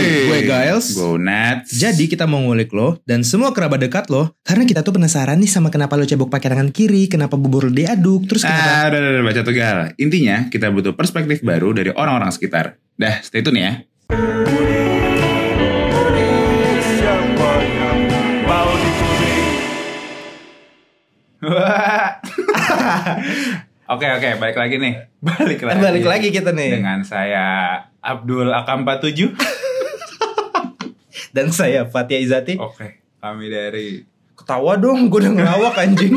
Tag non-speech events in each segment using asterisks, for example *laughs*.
gue Giles. Gue Nats. Jadi kita mau ngulik lo dan semua kerabat dekat lo karena kita tuh penasaran nih sama kenapa lo cebok pakai tangan kiri, kenapa bubur lo diaduk, terus kenapa Ah, udah, udah, udah, baca tegal. Intinya, kita butuh perspektif baru dari orang-orang sekitar. Dah, stay tune ya. Mau *laughs* dicuri? Oke, oke, balik lagi nih. Balik lagi. balik lagi kita nih. Dengan saya Abdul AK47. Dan saya Fatia Izati. Oke, kami dari Ketawa dong, gue udah ngelawak anjing.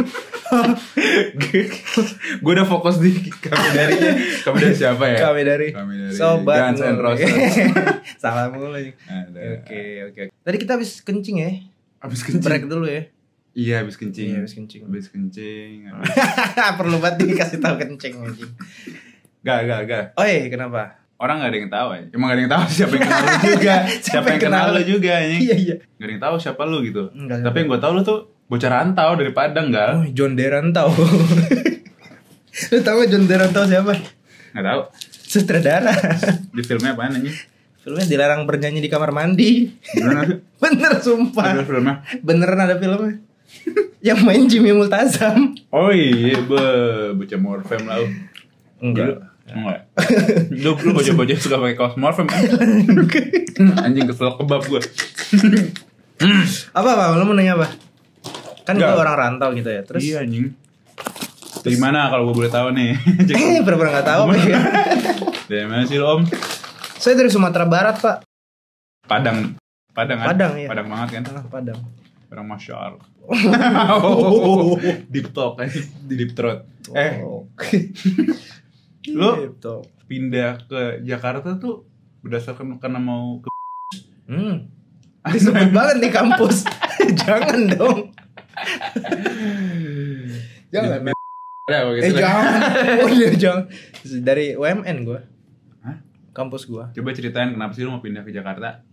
gue udah fokus di kami dari kami dari siapa ya? Kami dari, Kami dari Sobat Guns Mulu. Roses. *laughs* Salah mulu. Oke, oke. Tadi kita habis kencing ya. Habis kencing. Break dulu ya. Iya, habis kencing. Iya, habis kencing. Habis kencing. habis- *laughs* Perlu banget dikasih tahu kencing anjing. Gak, gak, gak. Oh iya, kenapa? Orang gak ada yang tahu ya. Emang gak ada yang tahu siapa yang kenal lu *laughs* juga. siapa yang kenal lu juga anjing. Iya, iya. Gak ada yang tahu siapa lu gitu. Enggak, Tapi yang gue tahu lu tuh bocah rantau dari Padang gal. Oh, John Derantau. *laughs* Lu tau gak John Derantau siapa? Gak tahu. Sutradara. Di filmnya apaan anjing? Filmnya dilarang bernyanyi di kamar mandi. Beneran ada? *laughs* Bener Ada sumpah. filmnya? Beneran ada filmnya. Yang main Jimmy Multazam. Oh iya, be, bocah morfem lah lu. Enggak. Enggak. lu lu bocah-bocah suka pakai kaos kan? *laughs* Anjing kesel kebab gue. Apa apa? Lu mau nanya apa? Kan gue orang rantau gitu ya. Terus Iya anjing. Dari mana kalau gue boleh tahu nih? *laughs* Eh, pernah nggak tahu ya? Dari mana sih lo om? Saya dari Sumatera Barat, Pak. Padang. Padang kan? Padang, iya. Padang banget kan? Ah, Padang. Orang Masya Allah. *laughs* oh, deep talk kan? Di deep throat. Eh, Oh. Lu? Gitu. pindah ke Jakarta tuh berdasarkan karena mau ke Hmm. Disebut banget nih kampus. *laughs* Jangan dong. Jangan. Di- ada Eh jangan. Oh iya jangan. Dari UMN gue. Hah? Kampus gue. Coba ceritain kenapa sih lu mau pindah ke Jakarta?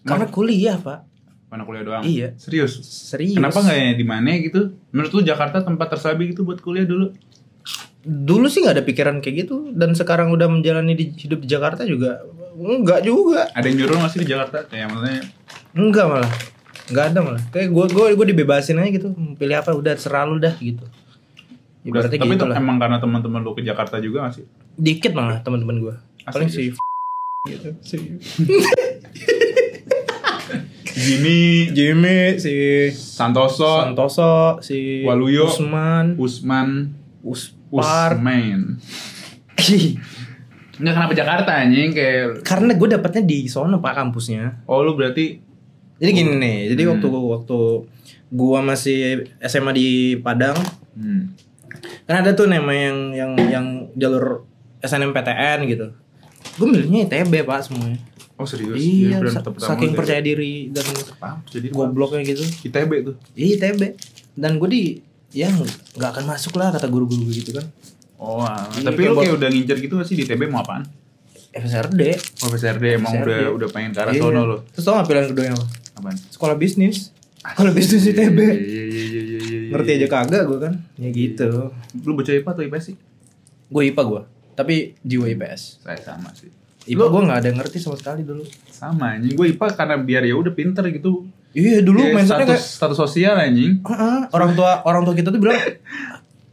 Karena kuliah pak. Karena kuliah doang. Iya. Serius? Serius. Kenapa nggak ya di mana gitu? Menurut lu Jakarta tempat tersabi gitu buat kuliah dulu? Dulu sih nggak ada pikiran kayak gitu. Dan sekarang udah menjalani di, hidup di Jakarta juga. Enggak juga. Ada yang nyuruh nggak sih di Jakarta? Kayak maksudnya Enggak malah. Enggak ada malah. Kayak gue gue gue dibebasin aja gitu. Pilih apa udah serah lu dah gitu. Ibaratnya tapi gitu itu lah. emang karena teman-teman lu ke Jakarta juga gak sih? Dikit malah teman-teman gue. Paling si serius? gitu. Si *laughs* Jimmy, Jimmy, si Santoso, Santoso, si Waluyo. Usman, Usman, Uspar. Usman. Enggak *laughs* kenapa Jakarta anjing kayak Karena gue dapetnya di sono pak kampusnya. Oh lu berarti Jadi gini nih, jadi Hmm. waktu waktu gua masih SMA di Padang, hmm. kan ada tuh nama yang yang yang jalur SNMPTN gitu. Gue milihnya ITB pak semuanya. Oh serius? Iya, Jadi sa- saking percaya diri dan? Jadi gobloknya gitu. ITB tuh. Iya ITB. Dan gue di ya nggak akan masuk lah kata guru-guru gitu kan. Oh, ah. Iya, tapi lu kayak udah ngincer gitu gak sih di ITB mau apaan? FSRD. Oh PSRD emang PSRD. udah udah pengen ke arah Iya. sono lu. Terus tau gak pilihan kedua apa? Apaan? Sekolah bisnis. Sekolah bisnis ITB. Iya iya iya iya iya. iya. Ngerti aja kagak gue kan. Ya gitu. Lu bocah IPA atau IPS sih? Gue IPA gue. Tapi jiwa IPS. Saya sama sih. IPA gue gak ada yang ngerti sama sekali dulu. Sama anjing. Gue IPA karena biar ya udah pinter gitu. Iya dulu Kayak mindsetnya status kayak status sosial anjing. "Ah, ah." orang tua orang tua kita tuh bilang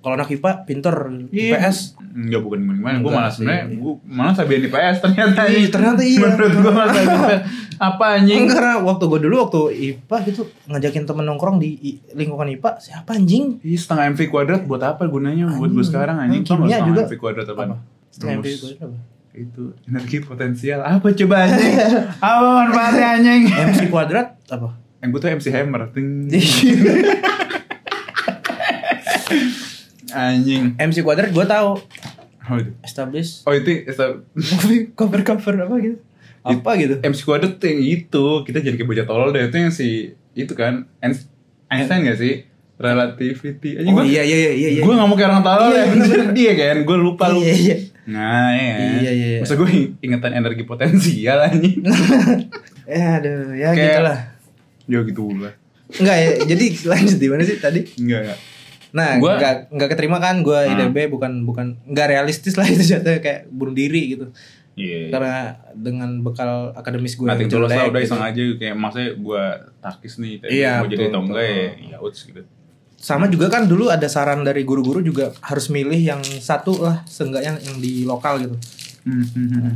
kalau anak IPA pinter IPS Enggak bukan gimana. Gue malah sebenarnya gue malah sabian IPS ternyata. Iya, ternyata iya. Menurut gue malah IPS. Apa anjing? Enggak, karena waktu gue dulu waktu IPA gitu ngajakin temen nongkrong di lingkungan IPA siapa anjing? Ih, setengah MV kuadrat buat apa gunanya buat gue Anjing. sekarang anjing? Kimia juga. MV kuadrat apa? Apa? Setengah. MV gue apa? Itu energi potensial. Apa coba anjing? *laughs* apa manfaatnya anjing? MC kuadrat apa? Yang gue tuh MC Hammer. Ting. *laughs* anjing. MC kuadrat gue tahu. Oh itu. Establish Oh itu itu- cover cover apa gitu? Apa gitu? MC kuadrat tuh yang itu. Kita jadi kayak bocah tolol deh. Itu yang si itu kan Einst- Einstein gak sih? Relativity. Anjing Oh gua- iya iya iya iya. Gue gak mau kayak orang tolol Iya, ya. bener-bener. Dia kan. Gue lupa lu. Iya iya. Nah ya. Iya, iya, iya. Masa gue ingetan energi potensial anjing. *laughs* Eh aduh ya Kayak- gitulah. Ya gitu lah. Enggak ya, jadi *laughs* lanjut di mana sih tadi? Enggak enggak. Nah, Gua- nggak nggak keterima kan gue Ah. ITB bukan bukan nggak realistis lah *laughs* itu jatuhnya kayak bunuh diri gitu. Iya. Karena dengan bekal akademis gue Nanti jelek udah gitu. iseng aja kayak maksudnya gue takis nih tapi Iya, mau jadi betul, atau enggak ya ya uts gitu. Sama juga kan dulu ada saran dari guru-guru juga harus milih yang satu lah seenggaknya yang di lokal gitu. Hmm, hmm, hmm,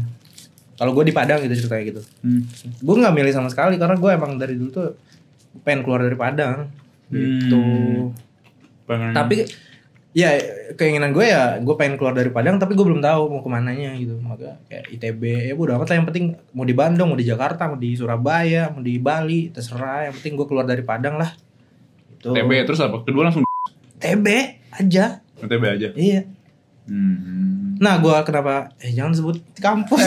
Kalau gue di Padang gitu ceritanya gitu. hmm. Gue nggak milih sama sekali karena gue emang dari dulu tuh pengen keluar dari Padang gitu. Hmm. Pengen- Tapi ya keinginan gue ya gue pengen keluar dari Padang tapi gue belum tahu mau ke mananya gitu. Maka kayak ITB ya udah amat lah yang penting mau di Bandung, mau di Jakarta, mau di Surabaya, mau di Bali, terserah. Yang penting gue keluar dari Padang lah. Gitu. TB terus apa? Kedua langsung TB aja. TB aja. Iya. Hmm. Nah, gue kenapa? Eh, jangan sebut kampus. *laughs*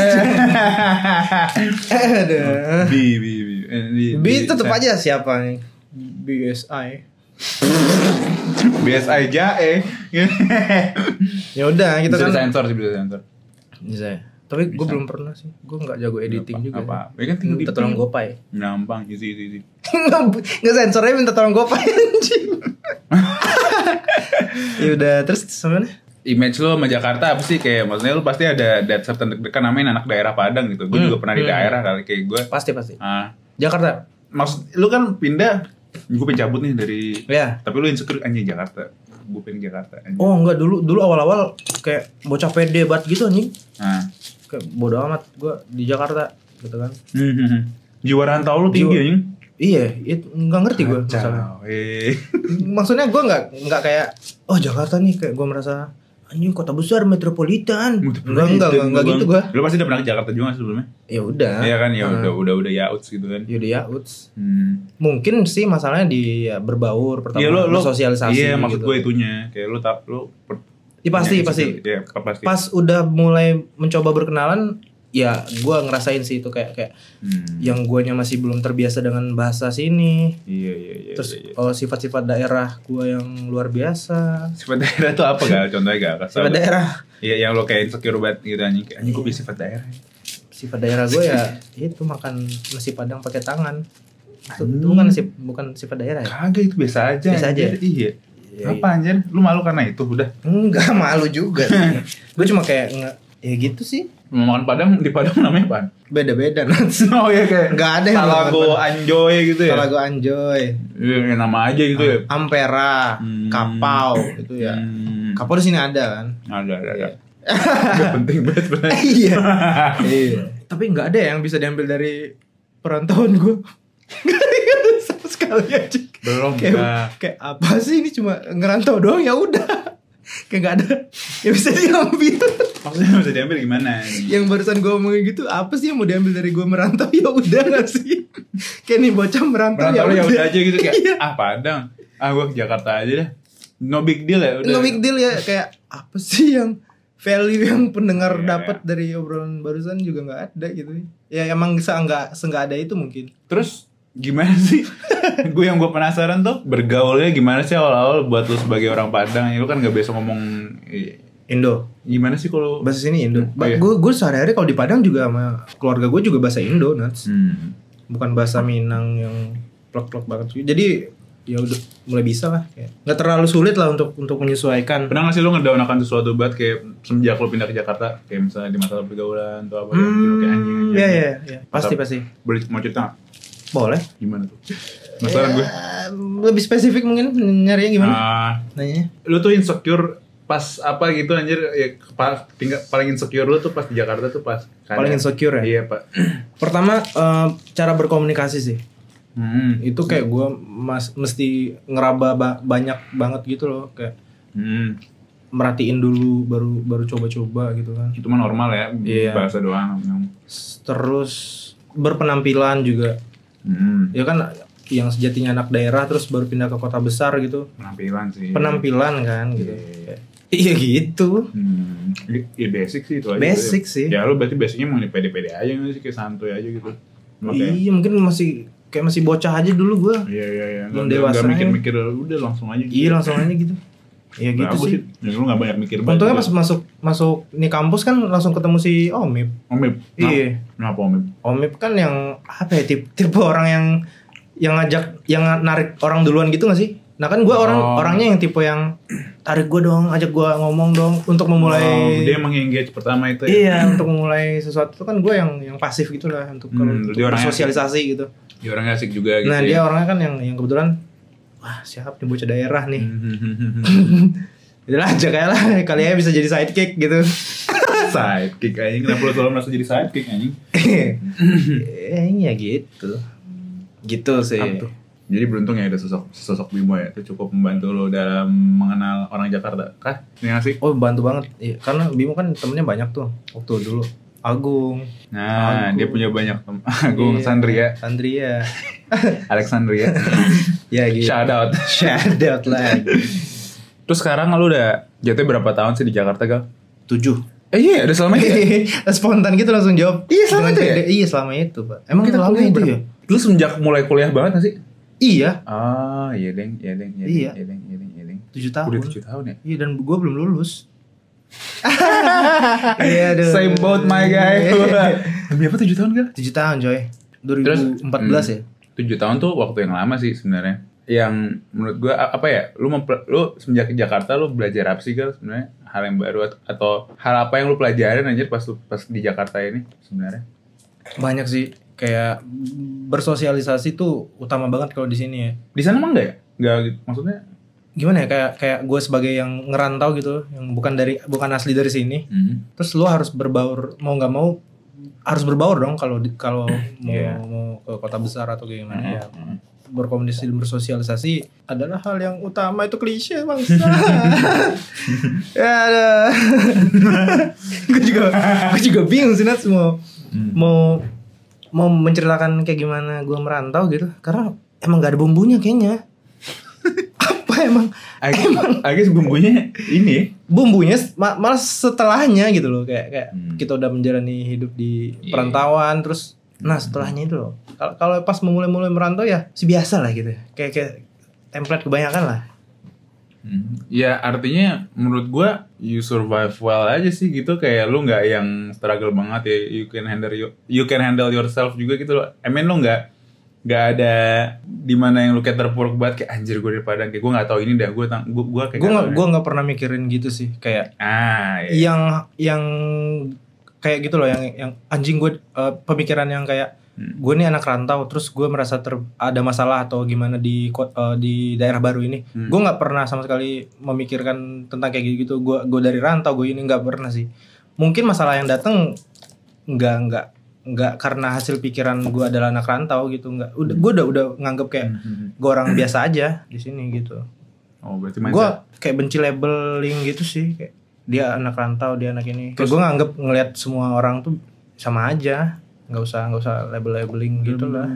Aduh. B B B. Eh, B tetep eh, aja siapa nih? BSI. BS aja eh. Ya udah, kita Bisa kan sensor sih bisa sensor. bisa. Tapi gue belum pernah sih. Gue nggak jago editing juga. Apa? Ya kan tinggal Minta tolong gopay. Gampang, easy easy easy. Nggak sensornya minta tolong gopay anjing. *laughs* ya udah, terus mana? Image lo sama Jakarta apa sih kayak maksudnya lo pasti ada that certain deg-degan namanya anak daerah Padang gitu. Gue Hmm, juga pernah di hmm. daerah kali kayak gue. Pasti pasti. Ah, Jakarta. maksud lu kan pindah gue pengen cabut nih dari Ya. tapi lu insecure anjing Jakarta gue pengen Jakarta anjing. Oh enggak dulu dulu awal-awal kayak bocah pede banget gitu anjing. nah Kayak bodo amat gue di Jakarta gitu kan. Hmm, jiwa rantau lu tinggi anjing Iya, itu nggak ngerti gue masalah. Eh. *laughs* Maksudnya gue nggak nggak kayak oh Jakarta nih kayak gue merasa anjing kota besar metropolitan. Enggak enggak enggak, enggak gitu gue. lu pasti udah pernah ke Jakarta juga sebelumnya Ya udah. Iya kan ya Ah. udah udah udah ya outs gitu kan ya, uts. hmm. Mungkin sih masalahnya di ya, berbaur pertama Iya lu lu bersosialisasi iya maksud gitu. gue itunya kayak lu tak lu per- Iya, pasti punya pasti. Iya pasti Pas udah mulai mencoba berkenalan, ya gue ngerasain sih itu kayak kayak Hmm. yang guanya masih belum terbiasa dengan bahasa sini. iya iya iya Terus iya, iya. kalau sifat-sifat daerah gue yang luar biasa. sifat daerah tuh apa gak contohnya gak Sifat daerah, Iya yang lo kayak insecure banget gitu anjing anjing gue punya sifat daerah sifat daerah gue ya *laughs* itu makan nasi padang pakai tangan. Itu, itu bukan sif- bukan sifat daerah ya? Kagak itu biasa aja. Biasa aja anjir. Iya. Iya, Apa anjir? Lu malu karena itu udah. Enggak *laughs* malu juga. gue cuma kayak nge, ya gitu sih. Mau makan Padang di Padang namanya apa? Beda-beda Nats. *laughs* Oh iya kayak Nggak ada yang Talago Anjoy gitu ya. Kalau gue anjoy, Iya ya, nama aja gitu ya. ampera, Hmm. kapau itu ya. Hmm. Kapau di sini ada kan? Ada ada ada. *laughs* Gak penting banget banget. iya. iya. Tapi nggak ada yang bisa diambil dari perantauan gue. Gak sama sekali aja. Belum Kayak, kah? kayak apa sih ini cuma ngerantau doang ya udah. Kayak nggak ada yang bisa diambil. Maksudnya bisa diambil gimana? yang barusan gue omongin gitu apa sih yang mau diambil dari gue merantau *laughs* ya udah gak sih kayak nih bocah merantau, Merantau ya udah. udah aja gitu kayak Iya. ah Padang. Ah gua ke Jakarta aja dah. No big deal ya udah. no big deal ya kayak apa sih yang value yang pendengar Iya. dapat dari obrolan barusan juga nggak ada gitu ya emang seenggak seenggak ada itu mungkin Terus gimana sih? *laughs* *laughs* gue yang gue penasaran tuh bergaulnya gimana sih awal-awal buat lu sebagai orang Padang? Ya lu kan gak biasa ngomong Indo. Gimana sih kalau bahasa sini Indo. Oh, iya. gue gue sehari-hari kalau di Padang juga sama keluarga gue juga bahasa Indo Nats hmm. bukan bahasa Minang yang plek-plek banget sih. Jadi ya udah mulai bisa lah kayak. Nggak terlalu sulit lah untuk untuk menyesuaikan. Pernah gak sih lu ngedown akan sesuatu banget kayak semenjak lu pindah ke Jakarta? Kayak misalnya di masalah pergaulan atau apa yang bikin lu kayak anjing Hmm, anjing, iya iya. Iya pasti Atau- pasti. boleh mau cerita gak? boleh. Gimana tuh gue Ya, lebih spesifik mungkin nyarinya gimana? Ah, nanya. Lu tuh insecure pas apa gitu anjir? Ya tinggal paling insecure lu tuh pas di Jakarta tuh pas paling insecure ya? Iya pak. *clears throat* Pertama eh, cara berkomunikasi sih. Hmm. itu kayak gue mas mesti ngeraba ba- banyak banget gitu loh kayak Hmm. merhatiin dulu baru baru coba-coba gitu kan. Itu mah normal ya Iya. bahasa doang terus berpenampilan juga. Hmm. ya kan yang sejatinya anak daerah terus baru pindah ke kota besar gitu penampilan sih penampilan kan gitu Iya. iya gitu Hmm. Ya basic sih itu aja. Basic gitu. sih. Ya lu berarti basicnya mau pede-pede aja nggak sih kayak santuy aja gitu. Makanya. iya mungkin masih kayak masih bocah aja dulu gue Iya iya iya. Belum dewasa nggak mikir-mikir udah langsung aja. Gitu. iya langsung aja gitu ya gitu Bagus sih Ya, lu nggak banyak mikir banget. Untungnya pas masuk masuk nih kampus kan langsung ketemu si Omip. Omib. Iya. Kenapa Omib? Omip kan yang apa ya tipe, tipe orang yang yang ngajak yang narik orang duluan gitu gak sih? Nah kan gue orang Oh. orangnya yang tipe yang tarik gue dong, ajak gue ngomong dong untuk memulai. Oh, dia emang engage pertama itu ya. Iya untuk memulai sesuatu itu kan gue yang yang pasif gitu lah untuk kalau Hmm, untuk bersosialisasi gitu. Dia orangnya asik juga gitu. Nah ya. dia orangnya kan yang yang kebetulan wah siap nih bocah daerah nih. Hmm. *laughs* Udah lah ajak aja lah kali aja bisa jadi sidekick gitu. *laughs* sidekick anjing kenapa lu selalu merasa jadi sidekick anjing? *laughs* eh iya gitu. Gitu sih. Jadi beruntung ya ada sosok sosok Bimo ya, itu cukup membantu lo dalam mengenal orang Jakarta. Kah? Ini nggak sih? Oh bantu banget, iya, karena Bimo kan temennya banyak tuh waktu dulu. Agung, Nah, Agung. dia punya banyak teman. *laughs* Agung Iya, Sandria, Sandria, *laughs* Alexandria. *laughs* ya gitu. Shout out. Shout out lagi. Terus sekarang lu udah jatuhnya berapa tahun sih di Jakarta, Gal? Tujuh. Eh iya, udah selama itu ya? *laughs* Spontan gitu langsung jawab. Iya, selama itu ya? Iya selama itu pak. Emang Kita lama itu ya? Lu semenjak mulai kuliah banget gak sih? Iya. Ah, iya deng, iya deng, iya deng, Iya. iya deng, iya deng, iya deng. Tujuh tahun. Udah tujuh tahun ya? Iya dan gue belum lulus. *laughs* Iya aduh. Same boat my guy. *laughs* Demi apa tujuh tahun, Gal? Tujuh tahun coy. Terus, 2014 ya. tujuh tahun tuh waktu yang lama sih sebenarnya yang menurut gua a- apa ya lu lu semenjak ke Jakarta lu belajar apa sih gal sebenarnya hal yang baru at- atau hal apa yang lu pelajarin anjir pas lu pas di Jakarta ini sebenarnya Banyak sih kayak bersosialisasi tuh utama banget kalau di sini ya. di sana emang enggak ya enggak gitu. maksudnya Gimana ya kayak kayak gue sebagai yang ngerantau gitu, yang bukan dari bukan asli dari sini. Terus lu harus berbaur mau nggak mau harus berbaur dong kalau kalau *laughs* mau Iya. mau ke kota besar atau gimana ya. Hmm. Berkomunikasi dan bersosialisasi adalah hal yang utama itu klise bangsa. *laughs* ya ada. *laughs* gue juga gue juga bingung sih Nats mau Hmm. mau mau menceritakan kayak gimana gue merantau gitu karena emang gak ada bumbunya kayaknya *laughs* apa emang agak agak bumbunya ini ya. bumbunya ma- malah setelahnya gitu loh kayak kayak Hmm. kita udah menjalani hidup di Iya. perantauan terus nah setelahnya itu loh. Kalau pas memulai-mulai merantau ya si biasa lah gitu. Kayak kayak template kebanyakan lah. Hmm. Ya artinya menurut gua you survive well aja sih gitu. Kayak lu nggak yang struggle banget ya. You can handle you, you can handle yourself juga gitu loh. I mean lu nggak nggak ada di mana yang lu kayak terpuruk banget. Kayak anjir gue di Padang. Kayak gue nggak tahu ini dah. Gue tang gue gue kayak gue nggak gue nggak pernah mikirin gitu sih. Kayak ah iya. yang yang kayak gitu loh yang yang anjing gue eh, pemikiran yang kayak Hmm. gue nih anak rantau terus gue merasa ter, ada masalah atau gimana di eh, di daerah baru ini Hmm. gue nggak pernah sama sekali memikirkan tentang kayak gitu gue gue dari rantau gue ini nggak pernah sih mungkin masalah yang datang nggak nggak nggak karena hasil pikiran gue adalah anak rantau gitu nggak udah gue udah udah nganggep kayak Hmm. gue orang biasa aja di sini gitu oh berarti gue kayak benci labeling gitu sih kayak dia anak rantau dia anak ini. Terus? Gue nganggep ngelihat semua orang tuh sama aja. Nggak usah nggak usah label labeling gitu lah.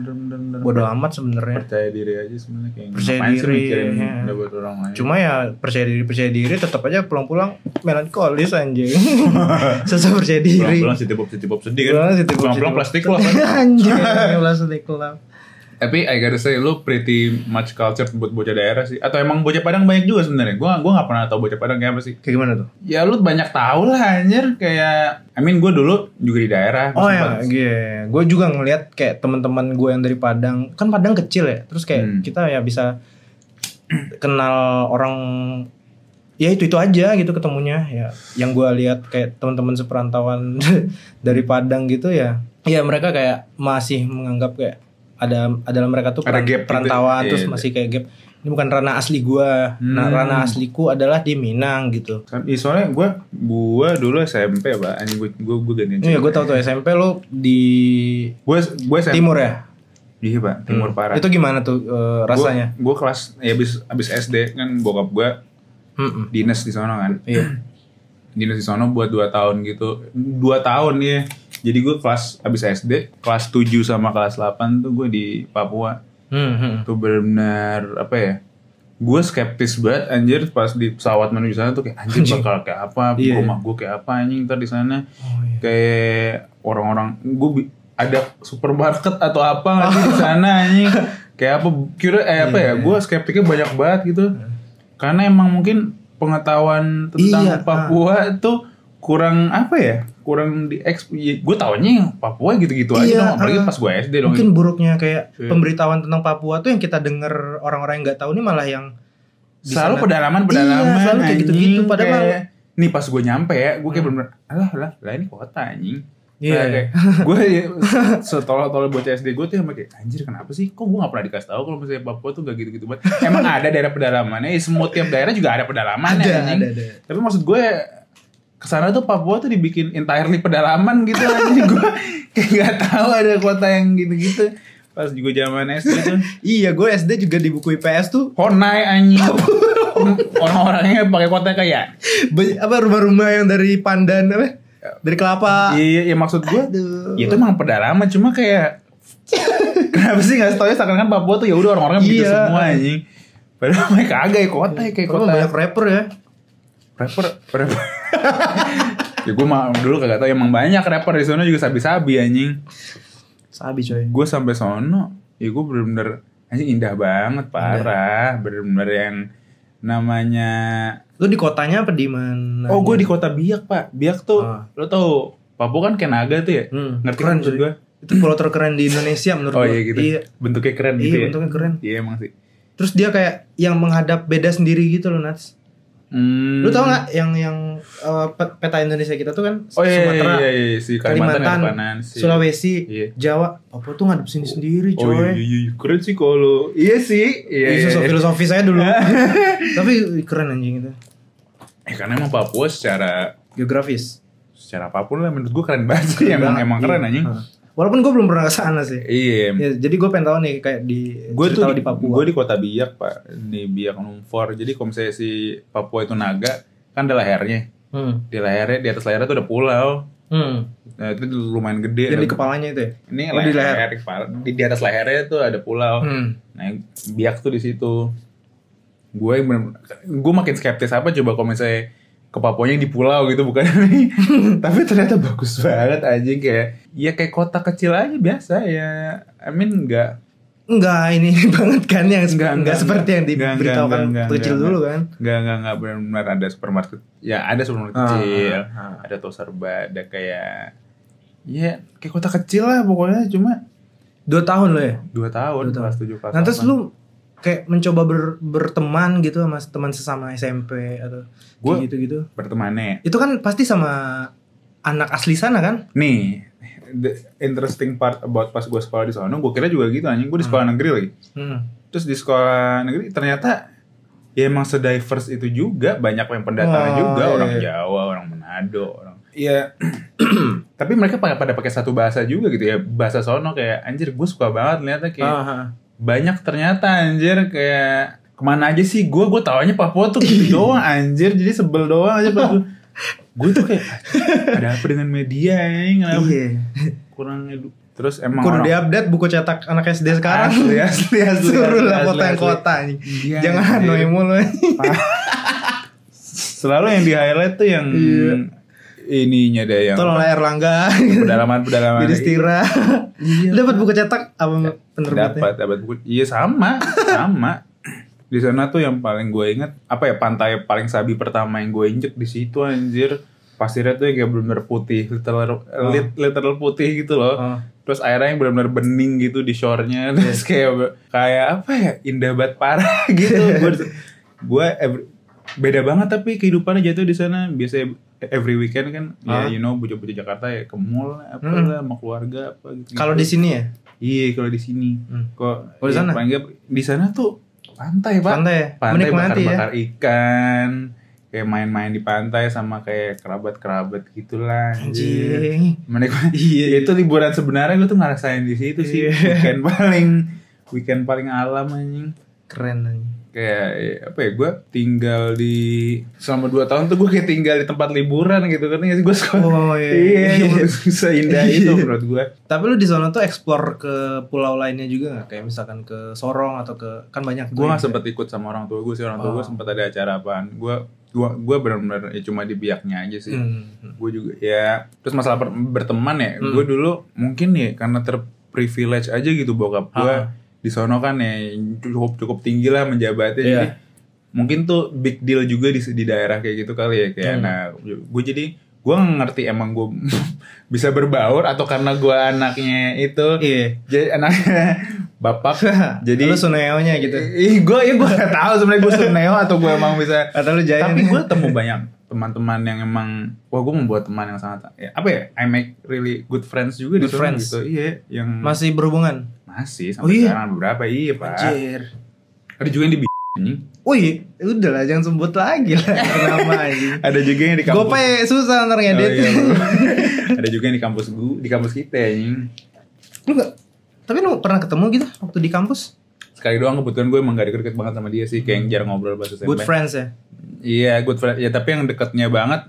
bodoh amat sebenarnya. Percaya diri aja sebenarnya kayak Percaya diri, ya. buat orang lain? Cuma ya percaya diri percaya diri tetap aja pulang-pulang melankolis anjing. *laughs* Susah percaya diri. Pulang-pulang city pop city pop sedih kan pulang-pulang plastik lah kan? *laughs* Anjing plastik lah Tapi I gotta say lu pretty much culture buat bocah daerah sih. Atau emang bocah Padang banyak juga sebenarnya. Gua gua nggak pernah tahu bocah Padang kayak apa sih. kayak gimana tuh Ya lu banyak tahu lah anjir kayak I mean gue dulu juga di daerah. Oh ya, iya. Gue juga ngelihat kayak teman-teman gue yang dari Padang, kan Padang kecil ya. Terus kayak Hmm. kita ya bisa kenal orang ya itu itu aja gitu ketemunya ya. Yang gue lihat kayak teman-teman seperantauan *laughs* dari Padang gitu ya. Ya mereka kayak masih menganggap kayak ada adalah mereka tuh Ada gap gitu. perantauan Iya, terus iya. masih kayak gap. Ini bukan ranah asli gue. Nah, Hmm. ranah asliku adalah di Minang gitu. Iya, soalnya gue gue dulu SMP pak, anjing gue gue gue ganti. Iya, gue tahu tuh SMP lo di Gue gue SMP. timur ya. Iya pak, timur Hmm. parah. Itu gimana tuh eh, rasanya? Gue kelas ya abis abis SD kan bokap gue Mm-mm. dinas di sana kan. Iya. *clears throat* dinas di sono buat 2 tahun gitu. 2 tahun ya. Jadi gue kelas abis SD, kelas 7 sama kelas 8 tuh gue di Papua. Hmm, hmm. Tuh benar-benar apa ya? Gue skeptis banget anjir pas di pesawat menuju sana tuh kayak anjir bakal kayak apa, Iya. rumah gue kayak apa anjing ntar di sana. Oh, iya. Kayak orang-orang gue ada supermarket atau apa lagi *laughs* di sana anjing. Kayak apa kira eh apa Iya, ya? Gue skeptiknya banyak banget gitu. Karena emang mungkin pengetahuan tentang Iya, Papua tuh kurang apa ya? Kurang di gue taunya yang Papua gitu-gitu aja Iya, dong, apalagi ah. pas gue SD dong. Mungkin buruknya kayak Iya. pemberitahuan tentang Papua tuh yang kita denger orang-orang yang nggak tahu nih malah yang selalu sana- pedalaman pedalaman Iya, selalu kayak gitu-gitu. Padahal Kayak, nih pas gue nyampe ya gue kayak Hmm. bener-bener alah lah lah ini kota anjing Iya. Kayak- *laughs* gue setolol-tolol bocah SD gue tuh yang kayak anjir kenapa sih kok gue gak pernah dikasih tahu kalau misalnya Papua tuh gak gitu-gitu banget emang ada daerah pedalamannya ya, semua tiap daerah juga ada pedalamannya ada, anjing ada, ada. tapi maksud gue ke sana tuh Papua tuh dibikin entirely pedalaman gitu anjing gue *laughs* kayak gak tahu ada kota yang gitu-gitu pas *laughs* juga zaman SD tuh Iya, gue SD juga di buku IPS tuh Honai anjing *laughs* orang-orangnya pakai kota kayak banyak- apa rumah-rumah yang dari pandan apa? Dari kelapa. iya iya maksud gue Aduh. ya itu emang pedalaman cuma kayak kenapa sih nggak tahu ya seakan-akan Papua tuh ya udah orang-orangnya begitu Iya. semua anjing padahal mereka kagak ya kota ya kayak Kalau kota banyak rapper ya. rapper rapper *laughs* ya gue mah dulu kagak tahu emang banyak rapper di sana juga sabi-sabi anjing Sabi coy. gue sampai sono ya gue bener-bener anjing indah banget parah bener-bener yang namanya Lu di kotanya apa di mana? oh gue di kota Biak pak Biak tuh Ah. lo tau Papua kan kayak naga tuh ya Hmm, ngerti keren kan gue Itu pulau terkeren di Indonesia menurut *laughs* oh gua. iya gitu Iya. bentuknya keren gitu Iya, ya bentuknya keren. iya emang sih Terus dia kayak yang menghadap beda sendiri gitu loh, Nats. Hmm. Lu tau gak yang yang uh, pe- peta Indonesia kita tuh kan Oh iya, Sumatera, iya, iya, si Kalimantan, Kalimantan, Kalimantan si... Sulawesi, Iya. Jawa. Apa tuh ngadep sini sendiri, Oh iya, coy. iya, iya, keren sih kalau iya sih, iya, Itu iya, iya. filosofi saya dulu. *laughs* Tapi keren anjing itu. Eh, karena emang Papua secara Geografis. secara apa pun lah menurut gua keren banget sih, emang Banget, emang keren iya. anjing. Heeh. Walaupun gue belum pernah ke sana sih. Iya, Ya, jadi gue pengen tahu nih kayak di gue tuh cerita di, di Papua. gue di kota Biak pak, di Biak Numfor. Jadi kalau misalnya si Papua itu naga, kan ada lehernya. Hmm. Di lehernya, di atas lehernya tuh ada pulau. Hmm. Nah, itu lumayan gede. Yang di Ada- kepalanya itu ya? Ini Oh, di leher, leher. di, kepala- di, di atas lehernya tuh ada pulau. Hmm. Nah, biak tuh di situ. Gue yang bener, gue makin skeptis apa coba kalau misalnya ke Papuanya di pulau gitu bukan *laughs* tapi ternyata bagus banget anjing kayak ya kayak kota kecil aja biasa ya I mean enggak Enggak ini *laughs* banget kan yang Enggak, enggak, enggak, seperti yang enggak, enggak, diberitahukan enggak, enggak, kecil enggak, dulu kan. enggak enggak enggak benar-benar ada supermarket ya ada supermarket Ah, kecil ah, ah. ada toko serba ada kayak ya kayak kota kecil lah pokoknya cuma Dua tahun lo ya? dua tahun Dua tahun. kelas tujuh kelas Nah terus lu kayak mencoba ber- berteman gitu sama teman sesama SMP atau Gua- gitu gitu. bertemannya Itu kan pasti sama anak asli sana kan? Nih, the interesting part about pas gue sekolah di sana, gue kira juga gitu anjing. Gue di sekolah negeri lagi. Hmm. Terus di sekolah negeri ternyata ya emang sediverse itu juga, banyak yang pendatang Oh, juga, iya, orang iya. Jawa, orang Manado, orang Iya. *clears throat* Tapi mereka pada pada pakai satu bahasa juga gitu ya, bahasa sono kayak anjir gue suka banget lihatnya kayak Ah, ah. Banyak ternyata anjir kayak ke mana aja sih gue gue tawanya Papua tuh gitu *laughs* doang anjir jadi sebel doang aja pas *laughs* gue tuh kayak ada apa dengan media ya kenapa Iya. kurang edu terus emang Kudu diupdate buku cetak anak SD sekarang. asli asli asli *laughs* Suruh lah kota yang kota. Iya, Jangan. Hanoi mulu. selalu yang di highlight tuh yang Iya. ininya deh yang Tolonglah Erlangga. pedalaman pedalaman Jadi Stira. Dapat buku cetak apa penerbitnya? dapat dapat buku. Iya sama sama. Di sana tuh yang paling gue inget apa ya pantai paling sabi pertama yang gue injek di situ anjir. Pasirnya tuh yang kayak bener-bener putih literal lit- literal putih gitu loh. Oh. terus airnya yang benar-benar bening gitu di shore-nya. Terus kayak kayak apa ya indah banget parah *laughs* gitu. Gue *laughs* beda banget tapi kehidupannya jatuh di sana. Biasa every weekend kan Ah. ya you know bocah-bocah Jakarta ya ke mall apa Hmm. lah sama keluarga apa gitu Kalau di sini ya? iya kalau di sini Hmm. kok Kalau di ya, sana? nggak- di sana tuh pantai pak Pantai ya? pantai Menikmati ya? bakar-bakar ikan kayak main-main di pantai sama kayak kerabat-kerabat gitulah. Anjing. menikmati *laughs* Iya. Ya, itu liburan sebenarnya gue tuh ngerasain di situ sih Iya. weekend paling weekend paling alam anjing Keren anjing. Kayak ya, apa ya gue tinggal di selama dua tahun tuh gue kayak tinggal di tempat liburan gitu kan nggak sih gue sekolah Oh, iya. iya Iya. seindah *laughs* itu menurut gue Tapi lu di sana tuh explore ke pulau lainnya juga nggak? Kayak misalkan ke Sorong atau ke kan banyak gue yang gak sempet ikut sama orang tua gue sih orang tua Oh. gue sempet ada acara apaan gue gue gue benar-benar ya cuma di biaknya aja sih Hmm. gue juga ya terus masalah berteman ya Hmm. gue dulu mungkin ya karena terprivilege aja gitu bokap gue. Di sono kan ya cukup cukup tinggi lah menjabatnya Iya. jadi mungkin tuh big deal juga di di daerah kayak gitu kali ya kayak Hmm. nah gue jadi gue ngerti emang gue *laughs* bisa berbaur atau karena gue anaknya itu Iya. jadi anaknya *laughs* bapak *laughs* jadi lu Suneo-nya gitu. ih gue ya gue gak tahu sebenarnya gue suneo atau gue emang bisa Atau lu Jayan. tapi gue temu banyak teman-teman yang emang wah gue membuat teman yang sangat ya, apa ya I make really good friends juga di Good sana friends. gitu iya yang Masih berhubungan. Masih Oh sampai iya? sekarang beberapa iya pak Anjir. ada juga yang di anjing Wih, udah lah jangan sebut lagi lah *laughs* nama anjing. ada juga yang di kampus Gope susah ntar Oh, ngedit. iya, bro. ada juga yang di kampus gue di kampus kita anjing lu gak, tapi lu pernah ketemu gitu waktu di kampus? sekali doang kebetulan gue emang gak deket-deket banget sama dia sih kayak yang jarang ngobrol bahasa SMP Good friends ya? iya good friend ya tapi yang deketnya banget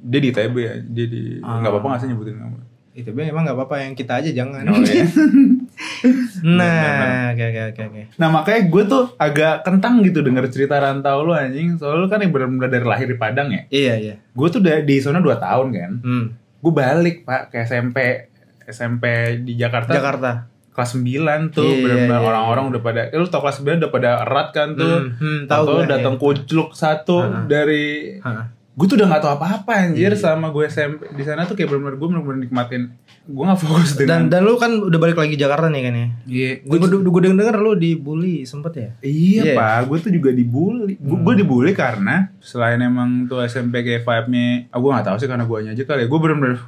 dia di ITB ya dia di Ah. nggak apa-apa nggak sih nyebutin nama Itu be emang gak apa-apa yang kita aja jangan. Oh, iya. *laughs* Nah, oke oke oke oke. Nah makanya gue tuh agak kentang gitu denger cerita rantau lu anjing Soalnya lu kan yang bener-bener dari lahir di Padang ya Iya iya. Gue tuh udah di sana 2 tahun kan Hmm. Gue balik pak ke SMP SMP di Jakarta Jakarta. Kelas 9 tuh Iya, bener-bener iya, orang-orang udah pada eh, Lu tau kelas 9 udah pada erat kan tuh Hmm, hmm, tahu gue, datang iya. kucluk satu Ha-ha. dari Hah. Gue tuh udah gak tau apa-apa anjir Iya. sama gue SMP Di sana tuh kayak bener-bener gue bener-bener nikmatin Gue gak fokus Dan dengan dan lu kan udah balik lagi Jakarta nih kan ya? Iya Gue gue denger denger lu dibully sempet ya? Iya Iya. pak, gue tuh juga dibully. Gue Hmm. dibully karena selain emang tuh SMP kayak vibe-nya, ah gue gak tahu sih karena gue aja kali ya. Gue bener-bener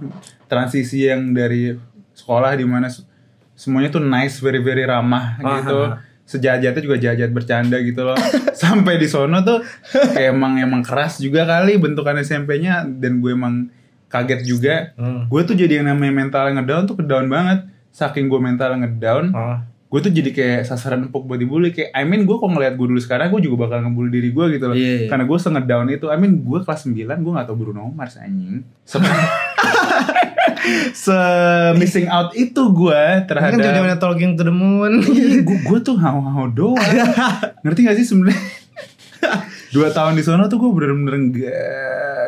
transisi yang dari sekolah di mana se- semuanya tuh nice, very very ramah Ah, gitu. ah, Sejahat-jahatnya juga jahat bercanda gitu loh. *laughs* Sampai di sono tuh kayak emang emang keras juga kali bentukan SMP-nya dan gue emang kaget juga. Hmm. Gue tuh jadi yang namanya mental ngedown tuh kedown banget. Saking gue mental ngedown, Oh. gue tuh jadi kayak sasaran empuk buat dibully kayak I mean gue kok ngeliat gue dulu sekarang gue juga bakal ngebully diri gue gitu loh Iya, iya. karena gue setengah down itu I mean gue kelas 9 gue gak tau Bruno Mars anjing *laughs* se, missing out itu gue Kan terhadap zaman talking to the moon. gue gue tuh hau-hau doang ngerti gak sih sebenarnya dua tahun di sana tuh gue bener-bener nggak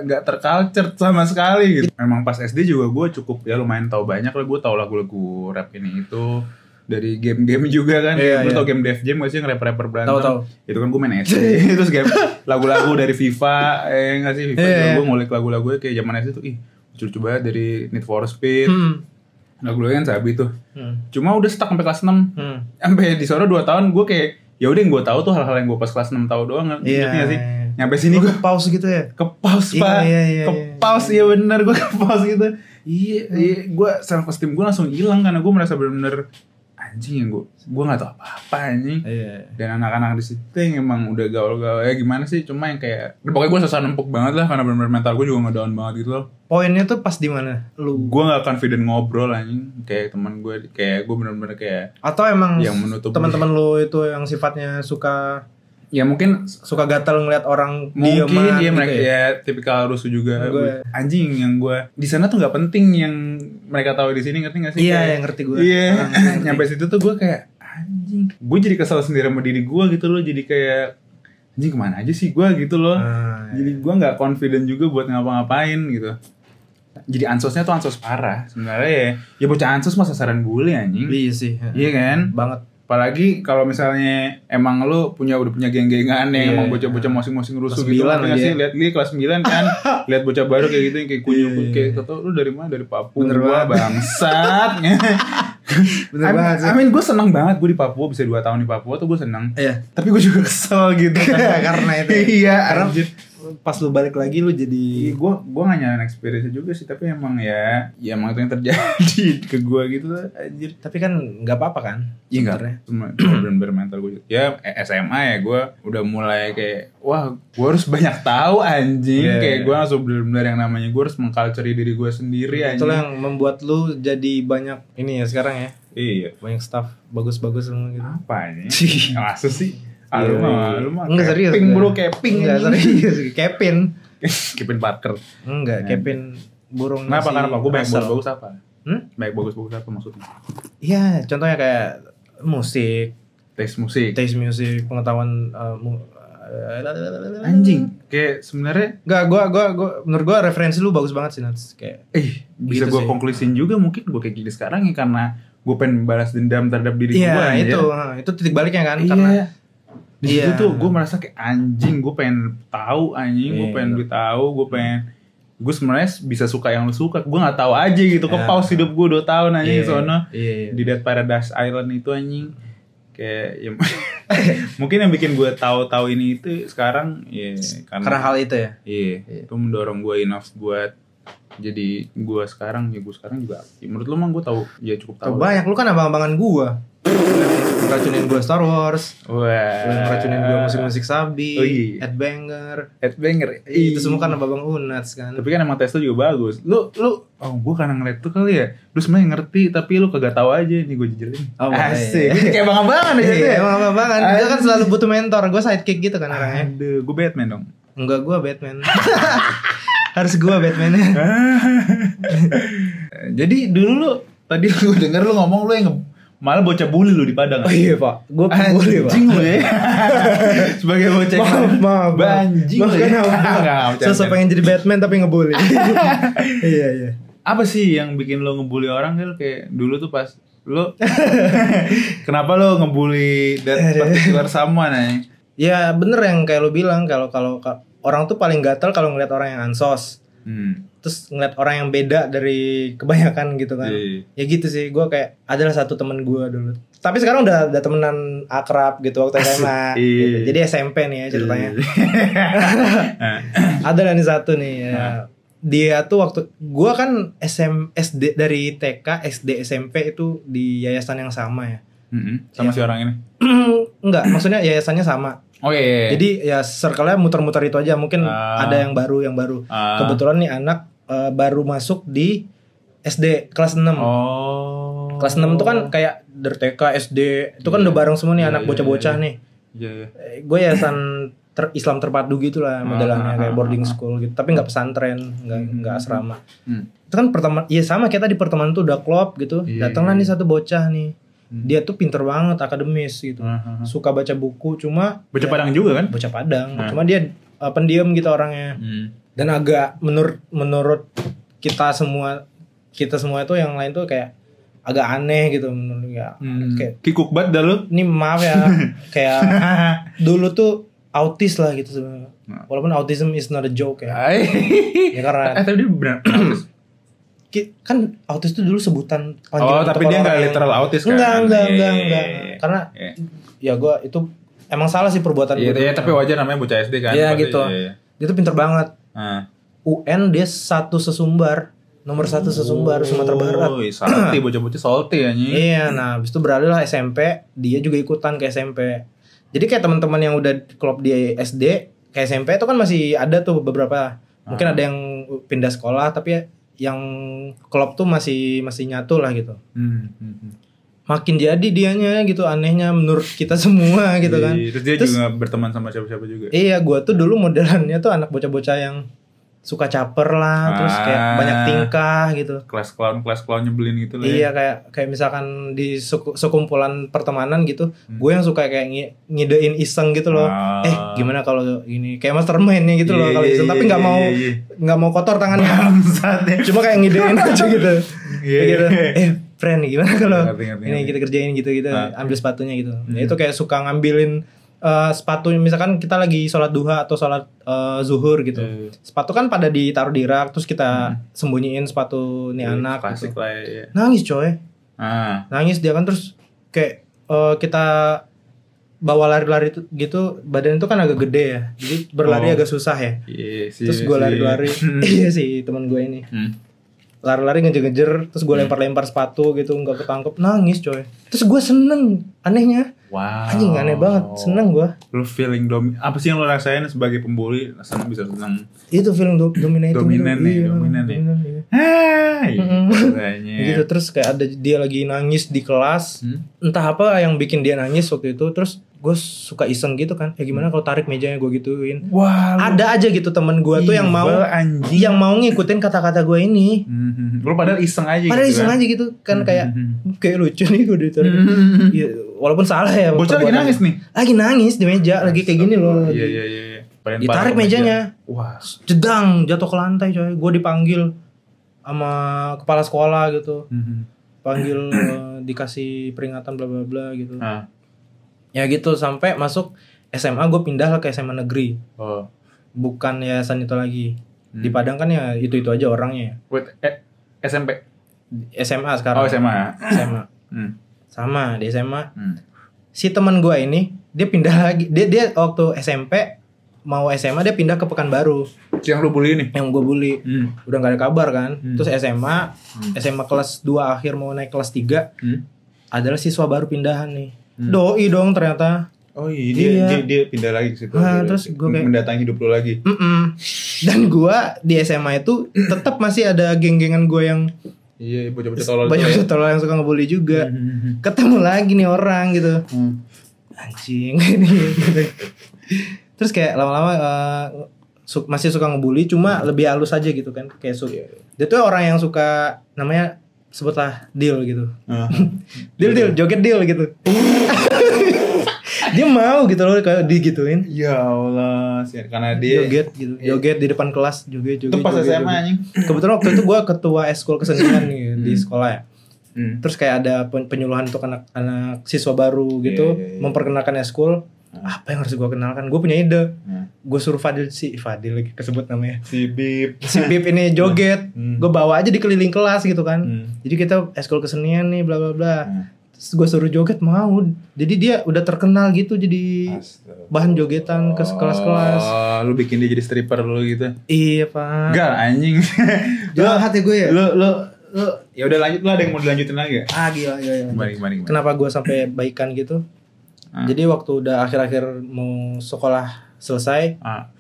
nggak terculture sama sekali gitu. Memang pas SD juga gue cukup ya lumayan tahu banyak lah gue tahu lagu-lagu rap ini itu dari game-game juga kan. Iya, Lu iya. tau game Def Jam gak sih yang rapper-rapper berantem? Tahu, tahu. Itu kan gue main SD. Terus game lagu-lagu dari FIFA, eh nggak sih FIFA Iya, juga iya. gue ngulik lagu-lagunya kayak zaman SD tuh ih lucu-lucu banget dari Need for Speed. Hmm. Lagu-lagunya kan sabi tuh. Hmm. Cuma udah stuck sampai kelas 6 Hmm. sampai di sana 2 tahun gue kayak ya udah yang gue tahu tuh hal-hal yang gue pas kelas 6 tahu doang ngerti Iya. nggak sih nyampe sini gue ke pause gitu ya? ke pause Iya, pak iya, iya, ke iya. pause iya bener gue ke pause gitu iya iya gue self esteem gue langsung hilang karena gue merasa bener-bener anjing yang gue gue nggak tahu apa-apa anjing. Iya. dan anak-anak di situ yang emang udah gaul-gaul ya gimana sih? Cuma yang kayak pokoknya gue sasar nempuk banget lah karena bener-bener mental gue juga ngedown banget gitu loh. Poinnya tuh pas di mana? Lu? Gue gak confident ngobrol anjing. Kayak teman gue kayak gue bener-bener kayak atau emang Yang menutup teman-teman lu itu yang sifatnya suka ya mungkin suka gatal ngeliat orang dieman mungkin iya gitu mereka ya? ya tipikal rusuh juga. Gue- anjing yang gue di sana tuh nggak penting yang mereka tahu di sini ngerti gak sih? Iya, Kayak- yang ngerti gue. iya. Ah, *laughs* ngerti. nyampe situ tuh gue kayak anjing. Gue jadi kesel sendiri sama diri gue gitu loh. Jadi kayak anjing ke mana aja sih gue gitu loh. Ah, jadi gue nggak confident juga buat ngapa-ngapain gitu. Jadi ansosnya tuh ansos parah sebenarnya ya. Ya bocah ansos mah sasaran bully anjing. Iya sih iya kan? Banget Apalagi kalau misalnya emang lu punya udah punya geng-gengan yang emang bocah-bocah masing-masing Kelas rusuh gitu sembilan ngerti nggak lagi sih ya. lihat lihat kelas 9 kan *laughs* lihat bocah baru kayak gitu yang kayak kunyuk Iya, iya, kayak iya. tau lu dari mana dari Papua Bener banget. bangsat *laughs* Bener I mean, banget sih. I mean gue seneng banget gue di Papua bisa 2 tahun di Papua tuh gue seneng iya tapi gue juga *laughs* kesel gitu Karena itu. iya Karena pas lu balik lagi lu jadi gue gue gak nyalain experience juga sih tapi emang ya ya emang itu yang terjadi *laughs* ke gue gitu lah anjir tapi kan nggak apa-apa kan Iya sebenarnya. cuma bener-bener mental gue. Ya eh, SMA ya gue udah mulai kayak wah gue harus banyak tahu anjing. Iya, kayak iya. gue langsung bener-bener yang namanya gue harus mengculture diri gue sendiri anjing. Itulah yang membuat lu jadi banyak ini ya sekarang ya Iya. banyak staff bagus-bagus semua gitu Apa anjing? Masa sih? Ah, lu Iya, mah, iya. lu mah Enggak serius Pink gue. bro pink enggak serius Kevin Kevin Parker. enggak Kevin burung Kenapa? nasi Kenapa? Gue banyak bagus-bagus apa? hmm? Banyak bagus-bagus apa maksudnya? Iya, contohnya kayak musik, Taste musik. taste music, pengetahuan uh, mu- Anjing. Kayak sebenarnya Enggak, gua gua gua menurut gua referensi lu bagus banget sih Nats. Kayak eh bisa Gitu gue sih. konklusin juga mungkin gue kayak gini sekarang ya karena gue pengen balas dendam terhadap diri gue Iya, itu, ha, itu titik baliknya kan iya. karena di situ Iya. tuh gue merasa kayak anjing gue pengen tahu anjing gue Iya, pengen betul. lebih tahu gue pengen gue sebenarnya bisa suka yang lu suka gue nggak tahu aja gitu ke Ya. pause hidup gue 2 tahun anjing Iya, sono iya, iya. di Dead Paradise Island itu anjing kayak ya, *laughs* mungkin yang bikin gue tahu-tahu ini itu sekarang ya karena, Karena hal itu ya. iya itu mendorong gue enough buat jadi gue sekarang ya gue sekarang juga ya, menurut lu mah gue tahu ya cukup tahu banyak lu kan abang-abangan gua. Lu Ngeracunin gua Star Wars. Wah ngeracunin gua musik-musik sabi, Oh, iya. Ed Banger. headbanger Itu semua kan abang Unats kan. tapi kan emang tes lu juga bagus lu lu oh gue karena ngeliat tuh kali ya lu sebenarnya ngerti tapi lu kagak tahu aja nih gue jejelin Oh, boleh. asik Ini *laughs* kayak bang abangan aja Iya, emang abang-abangan. Dia kan selalu butuh mentor. Gua sidekick gitu kan orangnya. aduh gue Batman dong Enggak gua Batman. *laughs* Harus gua Batman *laughs* jadi dulu lu tadi *laughs* lu denger lu ngomong lu yang nge- malah bocah bully lu di Padang Oh iya pak, gue boleh pak. Anjing lu ya *laughs* Sebagai bocah Maaf, maaf. Banjing lu ya. Sosok pengen jadi Batman tapi ngebully. iya iya. Apa sih yang bikin lu ngebully orang kayak dulu tuh pas lu kenapa lu ngebully that particular someone nih? Ya bener yang kayak lu bilang kalau kalau ka- orang tuh paling gatel kalau ngeliat orang yang ansos. Hmm. Terus ngeliat orang yang beda dari kebanyakan gitu kan. Iya. Ya gitu sih, gue kayak adalah satu temen gue dulu. Tapi sekarang udah udah temenan akrab gitu waktu SMA. Iya. gitu. Jadi SMP nih ya ceritanya. *laughs* ada nih satu nih ya. Dia tuh waktu gua kan SM SD dari TK, SD, SMP itu di yayasan yang sama ya. Mm-mm. Sama si orang ini. *clears throat* Enggak, maksudnya yayasannya sama. Oh iya. iya. Jadi ya circle-nya muter-muter itu aja. Mungkin Ah. ada yang baru, yang baru. Ah. Kebetulan nih anak eh, baru masuk di SD kelas 6. Oh. Kelas 6 itu kan kayak dari TK, SD, itu kan udah bareng semua nih Iya, anak iya, bocah-bocah iya. nih. Iya iya. gue yayasan ter- Islam terpadu gitu lah modelannya kayak ah, boarding school gitu tapi nggak pesantren nggak nggak asrama Hmm. itu kan pertemuan iya sama kayak tadi pertemuan tuh udah klop gitu Iya, datanglah iya, nih satu bocah nih Hmm. dia tuh pinter banget akademis gitu ah, ah. suka baca buku cuma Bocah Padang juga kan? bocah padang Ah. cuma dia uh, pendiam gitu orangnya Hmm. dan agak menurut menurut kita semua kita semua itu yang lain tuh kayak agak aneh gitu menurut ya Hmm. kayak Kikuk banget dah lu. ini maaf ya *laughs* kayak dulu tuh autis lah gitu sebenarnya. Nah. Walaupun autism is not a joke ya. Ya karena Eh tapi dia benar. *clears throat* kan autis itu dulu sebutan oh tapi dia nggak yang- literal autis kan? Enggak, enggak, Iya, enggak, enggak. iya. Karena Iya. ya gua itu emang salah sih perbuatan Iya, gua iya, tapi wajar namanya bocah SD kan. Iya gitu. iya. Dia tuh pinter banget. Ah. UN dia satu sesumbar, nomor satu sesumbar Sumatera Barat. Oh, salty *clears throat* bocah-bocah salty anjing. Iya, nah habis itu beralih lah SMP, dia juga ikutan ke SMP. Jadi kayak teman-teman yang udah klub di SD ke SMP itu kan masih ada tuh beberapa. Mungkin Ah. ada yang pindah sekolah tapi yang klub tuh masih masih nyatu lah gitu. Hmm, hmm, hmm. Makin jadi dianya gitu anehnya menurut kita *laughs* semua gitu kan. Iya, Terus dia Terus- juga berteman sama siapa-siapa juga. Iya, gua tuh dulu modelannya tuh anak bocah-bocah yang suka caper lah, terus kayak Ah. banyak tingkah gitu. Kelas clown, kelas clown nyebelin gitu lah. ya. Iya kayak kayak misalkan di suku- sekumpulan pertemanan gitu, Hmm. gue yang suka kayak ngi- ngidein iseng gitu loh. Ah. Eh gimana kalau ini kayak mastermind-nya gitu loh Iya, kalau iya, iseng, tapi iya, nggak mau iya, iya. nggak mau kotor tangannya. Ya. Cuma kayak ngidein *laughs* aja gitu. Kayak gitu. Eh friend gimana kalau ini ngerti. kita kerjain gitu gitu, Ah. ambil sepatunya gitu. Hmm. Ya itu kayak suka ngambilin eh, sepatu misalkan kita lagi sholat duha atau sholat eh, zuhur gitu. Eh. Sepatu kan pada ditaruh di rak terus kita sembunyiin sepatu nih Iya, anak klasik gitu. lah ya. Nangis coy. Ah. nangis dia kan terus kayak eh, kita bawa lari-lari itu gitu badan itu kan agak gede ya jadi berlari Oh. agak susah ya Iya sih. terus gue lari-lari iya sih *laughs* teman gue ini Hmm. Lari-lari ngejer-ngejer terus gue lempar-lempar sepatu gitu nggak ketangkep nangis coy terus gue seneng anehnya Wow. anjing aneh banget seneng gue Lu feeling domi apa sih yang lu rasain sebagai pembuli? Senang bisa senang. itu feeling do dominating Dominan itu. nih, Iya, dominan nih. iya. Hai. *laughs* Gitu terus kayak ada dia lagi nangis di kelas Hmm? entah apa yang bikin dia nangis waktu itu terus gue suka iseng gitu kan ya gimana kalau tarik mejanya gue gituin Wah, ada aja gitu temen gue tuh yang mau anjing. yang mau ngikutin kata-kata gue ini Hmm, Lu padahal iseng aja padahal gitu iseng kan? aja gitu kan kayak Hmm. kayak lucu nih gue ditarik Hmm. Iya, walaupun salah ya Bocah lagi nangis nih. lagi nangis di meja lagi kayak gini loh Iya iya iya. iya. Ditarik mejanya Wah. jedang jatuh ke lantai coy gue dipanggil sama kepala sekolah gitu Hmm. panggil eh, dikasih peringatan bla bla bla gitu Ah. Ya gitu sampai masuk SMA gue pindah ke SMA negeri Oh. bukan yayasan itu lagi Di Padang kan ya itu-itu aja orangnya. Wait, eh, SMP. SMA sekarang. Oh, SMA. SMA. Hmm. Sama di SMA. Hmm. Si teman gua ini dia pindah lagi. Dia dia waktu SMP mau SMA dia pindah ke Pekanbaru Yang lu bully ini. yang gue bully. Hmm. Udah gak ada kabar kan. Hmm. Terus SMA, SMA kelas 2 akhir mau naik kelas 3 Hmm. adalah siswa baru pindahan nih. Hmm. Doi dong ternyata. Oh iya, dia, Iya. dia, dia pindah lagi ke situ. Nah, terus gua kayak- mendatangi hidup lu lagi. Mm-mm. Dan gua di SMA itu tetap masih ada geng-gengan gue yang Iya, bocah-bocah tolol. banyak ya. tolol yang suka ngebully juga. Hmm. Ketemu lagi nih orang gitu. Hmm. Anjing ini. *laughs* gitu. Terus kayak lama-lama eh, su- masih suka ngebully cuma lebih halus aja gitu kan. Kayak su- dia tuh orang yang suka namanya sebutlah deal gitu. Ah. *laughs* Deal deal joget deal gitu. *laughs* dia mau gitu loh kayak digituin. Ya Allah, sih, karena dia joget gitu joget di depan kelas joget joget itu pas joget, SMA anjing. kebetulan waktu itu gue ketua eskul kesenian di Hmm. sekolah ya Hmm. terus kayak ada pen- penyuluhan untuk anak-anak siswa baru gitu Iya, iya, iya. memperkenalkan eskul apa yang harus gue kenalkan gue punya ide Hmm. gue suruh Fadil si Fadil lagi kesebut namanya Si Bib. si Bib ini joget Hmm. gue bawa aja di keliling kelas gitu kan Hmm. jadi kita eskul kesenian nih bla bla bla Hmm. terus gue suruh joget mau jadi dia udah terkenal gitu jadi Astaga. bahan jogetan ke kelas-kelas Oh, lu bikin dia jadi stripper lu gitu. iya pak Enggak anjing. *laughs* jahat ya gue ya lu lu lu ya udah lanjut lah ada yang mau dilanjutin lagi ah gila gila, gila. Gimana gimana gimana. kenapa gue sampai baikan gitu Ah. jadi waktu udah akhir-akhir mau sekolah selesai Ah,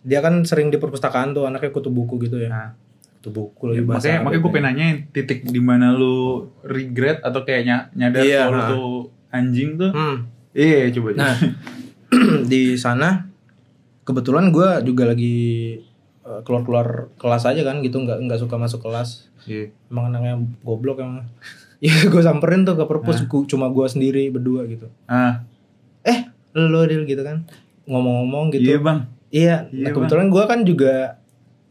dia kan sering di perpustakaan tuh anaknya kutu buku gitu ya ah. kutu buku lagi makanya bahasa makanya Arab gue ya. pengen nanyain titik di mana lu regret atau kayak ny- nyadar Iya, kalau nah. tuh anjing tuh. Hmm. Iya, coba coba. Nah, *clears throat* di sana kebetulan gue juga lagi eh, keluar-keluar kelas aja kan gitu nggak nggak suka masuk kelas Iya. emang anaknya goblok emang *laughs* ya gue samperin tuh ke perpus gua- cuma gue sendiri berdua gitu Ah, eh lo Dil gitu kan ngomong-ngomong gitu iya, Bang. Iya, Iya, nah kebetulan gue kan juga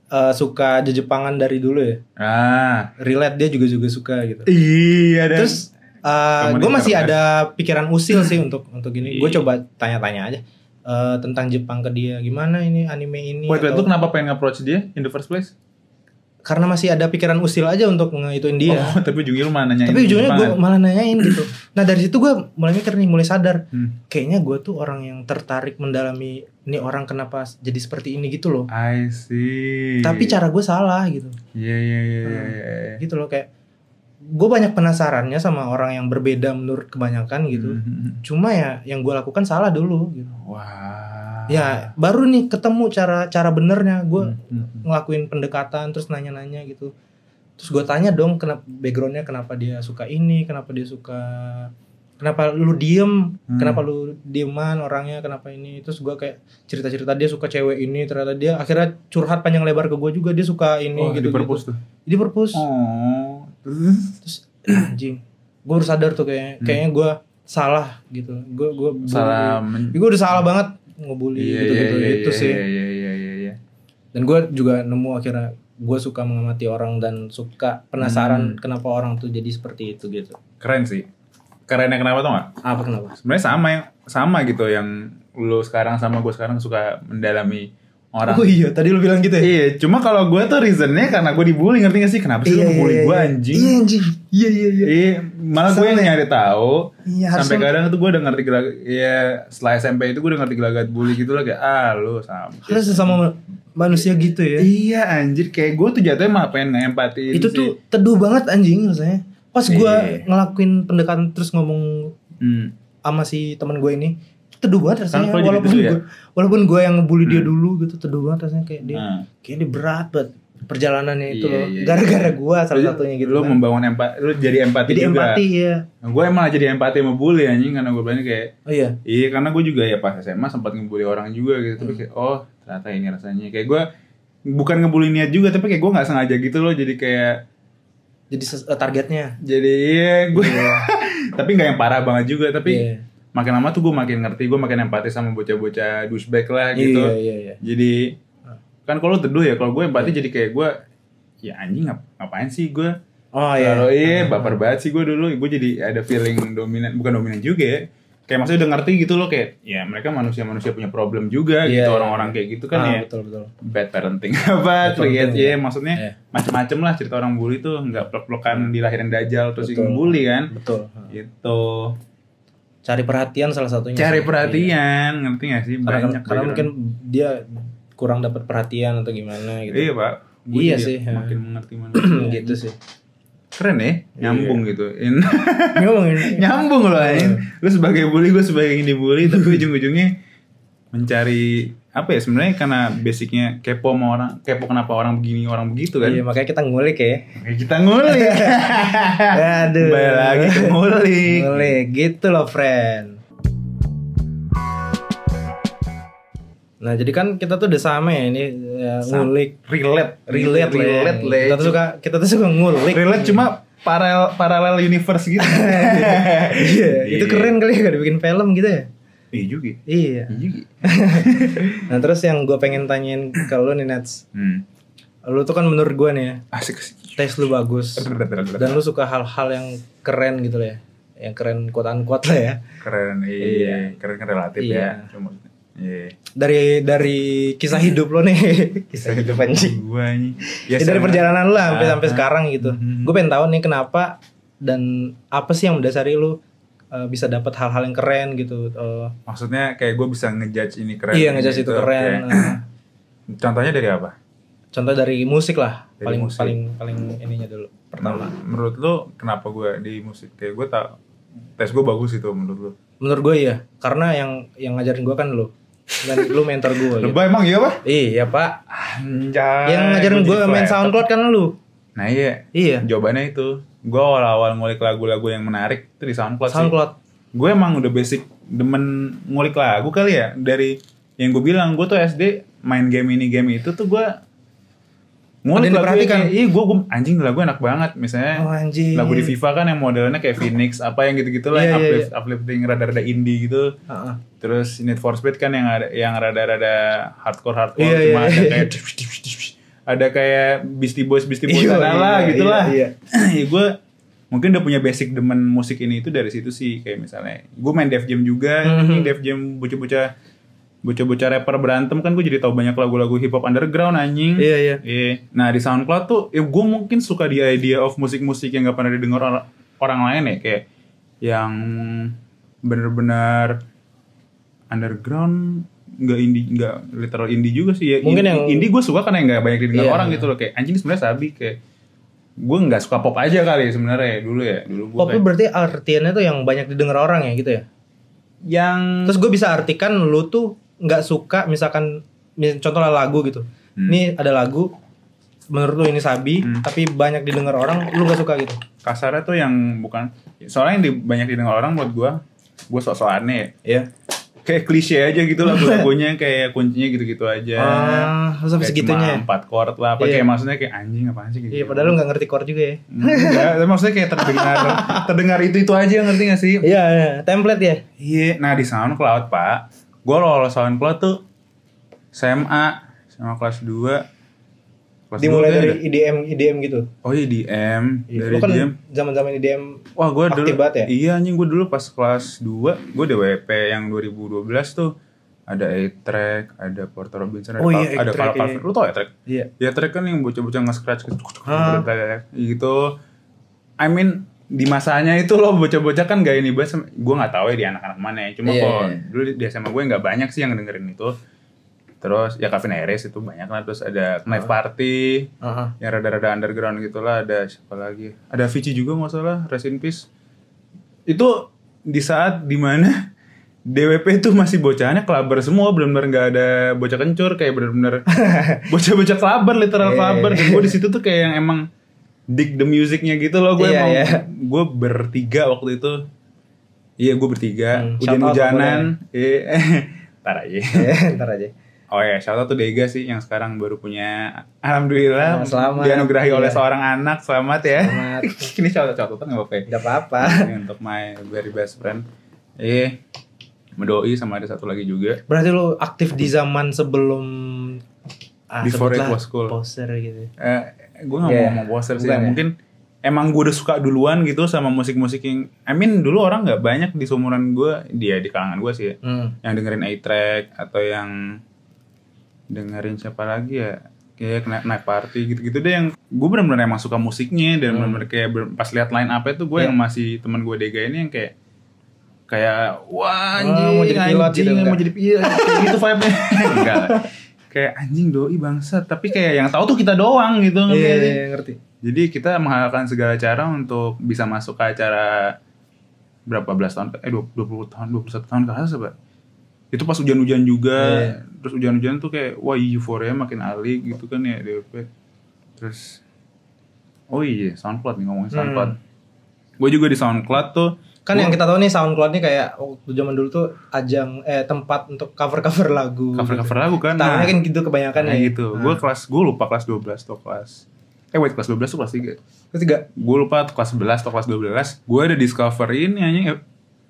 eh, suka Jepangan dari dulu ya. Ah. Relate dia juga juga suka gitu. Iya, dan Terus uh, Temen gue masih ada pikiran usil sih untuk untuk ini. Gue Iya. coba tanya-tanya aja eh, tentang Jepang ke dia. Gimana ini anime ini? Wait, wait, atau- lu kenapa pengen nge-approach dia in the first place? Karena masih ada pikiran usil aja untuk ngeituin dia. Oh, *laughs* tapi ujungnya lu malah nanyain Tapi ujungnya gue Jepangan. malah nanyain gitu. Nah dari situ gue mulai mikir nih, mulai sadar. Hmm. Kayaknya gue tuh orang yang tertarik mendalami ini orang kenapa jadi seperti ini gitu loh. I see. Tapi cara gue salah gitu. Iya, iya, iya, iya, iya. gitu loh kayak gue banyak penasarannya sama orang yang berbeda menurut kebanyakan gitu Mhm. cuma ya yang gue lakukan salah dulu gitu Wah. Ya baru nih ketemu cara cara benernya gue Mhm. ngelakuin pendekatan terus nanya-nanya gitu terus gue tanya dong kenapa backgroundnya kenapa dia suka ini kenapa dia suka kenapa lu diem Hmm. kenapa lu dieman orangnya kenapa ini terus gue kayak cerita-cerita dia suka cewek ini ternyata dia akhirnya curhat panjang lebar ke gue juga dia suka ini Oh, gitu di perpus tuh. di perpus Oh. Terus? *clears throat* anjing gue harus sadar tuh kayaknya kayaknya gue salah gitu gue gue Hmm. Salah gue udah salah banget ngebully Iya, gitu iya, gitu iya, itu iya, sih Iya, iya, iya, iya, iya. dan gue juga nemu akhirnya gue suka mengamati orang dan suka penasaran Hmm. kenapa orang tuh jadi seperti itu gitu Keren sih. Kerennya kenapa tau gak? apa kenapa Sebenarnya sama yang sama gitu yang lu sekarang sama gue sekarang suka mendalami orang. oh iya tadi lu bilang gitu ya Iya, cuma kalau gue tuh reasonnya karena gue dibully ngerti gak sih? Kenapa sih lu ngebully gue anjing? iya anjing iya iya iya Iya, malah gue yang ya? nyari tahu. Iya, sampai harusnya- kadang tuh gue udah ngerti gelagat. Iya, setelah SMP itu gue udah ngerti gelagat bully gitu lah kayak ah lu sama. harus sesama manusia gitu ya Iya anjir kayak gue tuh jatuhnya malah pengen ngempatiin itu sih. tuh teduh banget anjing rasanya pas gue Iya. ngelakuin pendekatan terus ngomong Hmm. sama si teman gue ini teduh banget rasanya lo jadi walaupun teduh ya? gue walaupun gue yang ngebully dia Hmm. dulu gitu teduh banget rasanya kayak dia Nah. kayak dia berat banget perjalanannya itu Iya, loh iya, iya. gara-gara gue salah satunya gitu Lu kan. membangun empati, lu jadi empati jadi juga. empati ya Gue emang jadi empati sama bully anjing karena gue berani kayak oh iya Iya karena gue juga ya pas SMA sempat ngebully orang juga gitu Hmm. Tapi kayak oh ternyata ini rasanya Kayak gue bukan ngebully niat juga Tapi kayak gue gak sengaja gitu loh Jadi kayak jadi eh, targetnya Jadi iya gue *laughs* Tapi gak yang parah banget juga Tapi Iya. Makin lama tuh gue makin ngerti Gue makin empati sama bocah-bocah douchebag lah gitu. iya iya iya. Jadi Kan kalau teduh ya Kalau gue empati jadi kayak gue Ya anjing ngap ngapain sih gue oh iya. Kalau iya baper banget sih gue dulu. Gue jadi ada feeling dominan Bukan dominan juga ya. Kayak maksudnya udah ngerti gitu loh kayak ya mereka manusia-manusia punya problem juga Iya, gitu iya, orang-orang iya. kayak gitu kan Ah, ya. betul betul. Bad parenting *laughs* apa parenting, ya ya. maksudnya Iya. macem-macem lah cerita orang bully tuh nggak plek-plekan dilahirin dajal terus Betul. bully kan. Betul. Gitu cari perhatian salah satunya cari sih. perhatian ngerti gak sih Iya. karena, banyak karena background. mungkin dia kurang dapat perhatian atau gimana gitu iya pak Gua Iya sih, ya. makin mengerti *clears throat* mana gitu sih keren ya nyambung Iya. gitu In- ngomongin *laughs* nyambung loh Iya. anjing. lu sebagai bully gue sebagai yang dibully tapi *laughs* ujung-ujungnya mencari apa ya sebenarnya karena basicnya kepo sama orang kepo kenapa orang begini orang begitu kan? Iya makanya kita ngulik ya. Kayak kita ngulik. *laughs* Aduh. Balik lagi ke ngulik. Ngulik gitu loh friend. Nah jadi kan kita tuh udah sama ya ini ya, ngulik. relate. Relate ya. relate. lah Kita tuh suka kita tuh suka ngulik. relate cuma paralel paralel universe gitu. *laughs* Iya, itu keren kali ya dibikin film gitu ya. Iya juga Iya. iya juga *laughs* Nah terus yang gue pengen tanyain ke lu nih Nats, hmm. lu tuh kan menurut gue nih ya, asik tes lu bagus dan lu suka hal-hal yang keren gitu lah ya, yang keren quote unquote lah ya. keren iya keren kan relatif Iya. ya cuma iya Dari dari kisah hidup lo nih, *laughs* kisah hidup anjing. gua ini Ya, dari perjalanan lu lah sampai Ah, sampai ah. sekarang gitu. Mhm. Gue pengen tahu nih kenapa dan apa sih yang mendasari lu uh, bisa dapat hal-hal yang keren gitu. Uh, maksudnya kayak gue bisa ngejudge ini keren iya ngejudge itu gitu. keren. Oke. Uh, *clears throat* contohnya dari apa contoh dari musik lah, Dari paling musik. paling paling ininya dulu pertama. Menurut- lu kenapa gue di musik kayak gue tak tes gue bagus itu menurut lu Menurut gue iya, karena yang yang ngajarin gue kan lu dan *laughs* lu mentor gue. gitu. lebay emang iya apa Iya pak, anjay yang ngajarin gue main SoundCloud kan lu. nah iya Iya, jawabannya itu gue awal-awal ngulik lagu-lagu yang menarik itu di SoundCloud, sih SoundCloud. gue emang udah basic demen ngulik lagu kali ya dari yang gue bilang gue tuh SD main game ini game itu tuh gue ngulik lagu diperhatikan? iya gue gue anjing lagu enak banget misalnya Oh anjing. lagu di FIFA kan yang modelnya kayak Phoenix apa yang gitu-gitu lah Iya, yang iya, uplift, uplifting rada-rada indie gitu Heeh. terus Need for Speed kan yang ada yang rada-rada hardcore hardcore Iya, cuma iya, ada iya. kayak *laughs* ada kayak Beastie Boys Beastie Boys Iya, sana lah iya, gitu lah iya, *clears throat* ya gue mungkin udah punya basic demen musik ini itu dari situ sih. Kayak misalnya gue main Def Jam juga. Mhm. ini Def Jam bocah-bocah bocah-bocah rapper berantem kan gue jadi tahu banyak lagu-lagu hip hop underground anjing. Iya iya. Iya. Nah di SoundCloud tuh, ya gue mungkin suka di idea of musik-musik yang gak pernah didengar orang, orang lain ya, kayak yang bener-bener underground, nggak indie, nggak literal indie juga sih ya. Mungkin In- yang- indie gue suka karena nggak banyak didengar Iya. orang gitu loh, kayak anjing ini sebenarnya sabi kayak gue nggak suka pop aja kali sebenarnya dulu ya dulu gue Pop itu berarti artiannya tuh yang banyak didengar orang ya gitu ya. yang Terus gue bisa artikan lu tuh nggak suka misalkan mis- contohnya lagu gitu. Hmm. Ini ada lagu menurut lu ini sabi Hmm. tapi banyak didengar orang lu gak suka gitu. kasarnya tuh yang bukan soalnya yang di, banyak didengar orang buat gue gue sok-sok aneh ya Iya. Kayak klise aja gitu lagu-lagunya *laughs* kayak kuncinya gitu-gitu aja Ah, sampai Kayak segitunya. cuma empat chord lah apa Iya. kayak maksudnya kayak anjing apaan sih gitu Iya, padahal lu gak ngerti chord juga ya. Enggak, tapi maksudnya kayak terdengar *laughs* terdengar itu itu aja ngerti gak sih Iya, iya, template ya. iya nah di SoundCloud pak gue lolos SoundCloud tuh SMA sama kelas 2 kelas Dimulai dari ada. IDM IDM gitu. oh iya DM Iya, dari kan DM zaman-zaman IDM Wah gue dulu ya? Iya anjing gue dulu pas kelas 2 Gue DWP yang 2012 tuh Ada A-Track Ada Porter Robinson Ada, Oh iya, ada A-Track, Cal- iya. Calvin Lu tau A-Track? Iya. Ya track kan yang bocah-bocah nge-scratch gitu, Ah. gitu. I mean di masanya itu loh bocah-bocah kan gak ini banget gue nggak tahu ya di anak-anak mana ya cuma Iya, kok iya. dulu di SMA gue nggak banyak sih yang dengerin itu terus ya Calvin Harris itu banyak lah. Terus ada Knife Party Aha. yang rada-rada underground gitulah. Ada siapa lagi? Ada Vici juga nggak salah. Rest in Peace. Itu di saat di mana *laughs* DWP itu masih bocahnya kelabar semua. Benar-benar nggak ada bocah kencur. Kayak benar-benar *laughs* bocah-bocah kelabar literal Iya, kelabar iya. dan gue di situ tuh kayak yang emang dig the musicnya gitu loh. Gue Iya, emang iya. gue bertiga waktu itu. Iya gue bertiga. Hmm, hujan-hujanan iya. *laughs* Tar aja. Iya, ntar aja. Oh ya, shout out tuh Dega sih yang sekarang baru punya Alhamdulillah Nah, selamat. dianugerahi oleh Iya. seorang anak selamat ya. Selamat. *laughs* Ini shout out shout out nggak apa-apa. ya? Gak apa-apa. Ini untuk my very best friend. Eh, Medoi sama ada satu lagi juga. Berarti lu aktif di zaman sebelum ah, Before it was cool. Poser gitu. Eh, gue nggak Iya. mau ngomong poster sih. Bukan ya? Mungkin emang gue udah suka duluan gitu sama musik-musik yang I mean dulu orang nggak banyak di seumuran gue dia di kalangan gue sih ya, Hmm. yang dengerin A-Track atau yang dengerin siapa lagi ya kayak night, night party gitu-gitu deh yang gue bener-bener emang suka musiknya dan bener-bener kayak ber- pas lihat line up itu gue Iya. yang masih teman gue Dega ini yang kayak kayak wah Oh, anjing mau jadi pilot anjing, gitu, mau jadi pilot kayak gitu vibe-nya *laughs* enggak kayak anjing doi bangsat tapi kayak yang tahu tuh kita doang gitu ngerti Iya, nggak sih? iya, ngerti. Jadi kita menghalalkan segala cara untuk bisa masuk ke acara berapa belas tahun eh 20 tahun 21 tahun ke atas apa? Itu pas hujan-hujan juga. Iya. Terus hujan-hujan tuh kayak wah euforia makin alik gitu kan ya DP. Terus oh iya SoundCloud nih ngomongin SoundCloud. Gue juga di SoundCloud tuh Kan gua yang kita tahu nih SoundCloud nih kayak waktu zaman dulu tuh ajang eh tempat untuk cover-cover lagu. cover-cover lagu kan. Tahunnya Nah, kan gitu kebanyakan nah ya. gitu. Gue kelas gue lupa kelas 12 atau kelas Eh wait kelas 12 tuh kelas 3 Terus juga gue lupa tuh kelas 11 atau kelas 12 gue ada discover ini anjing F-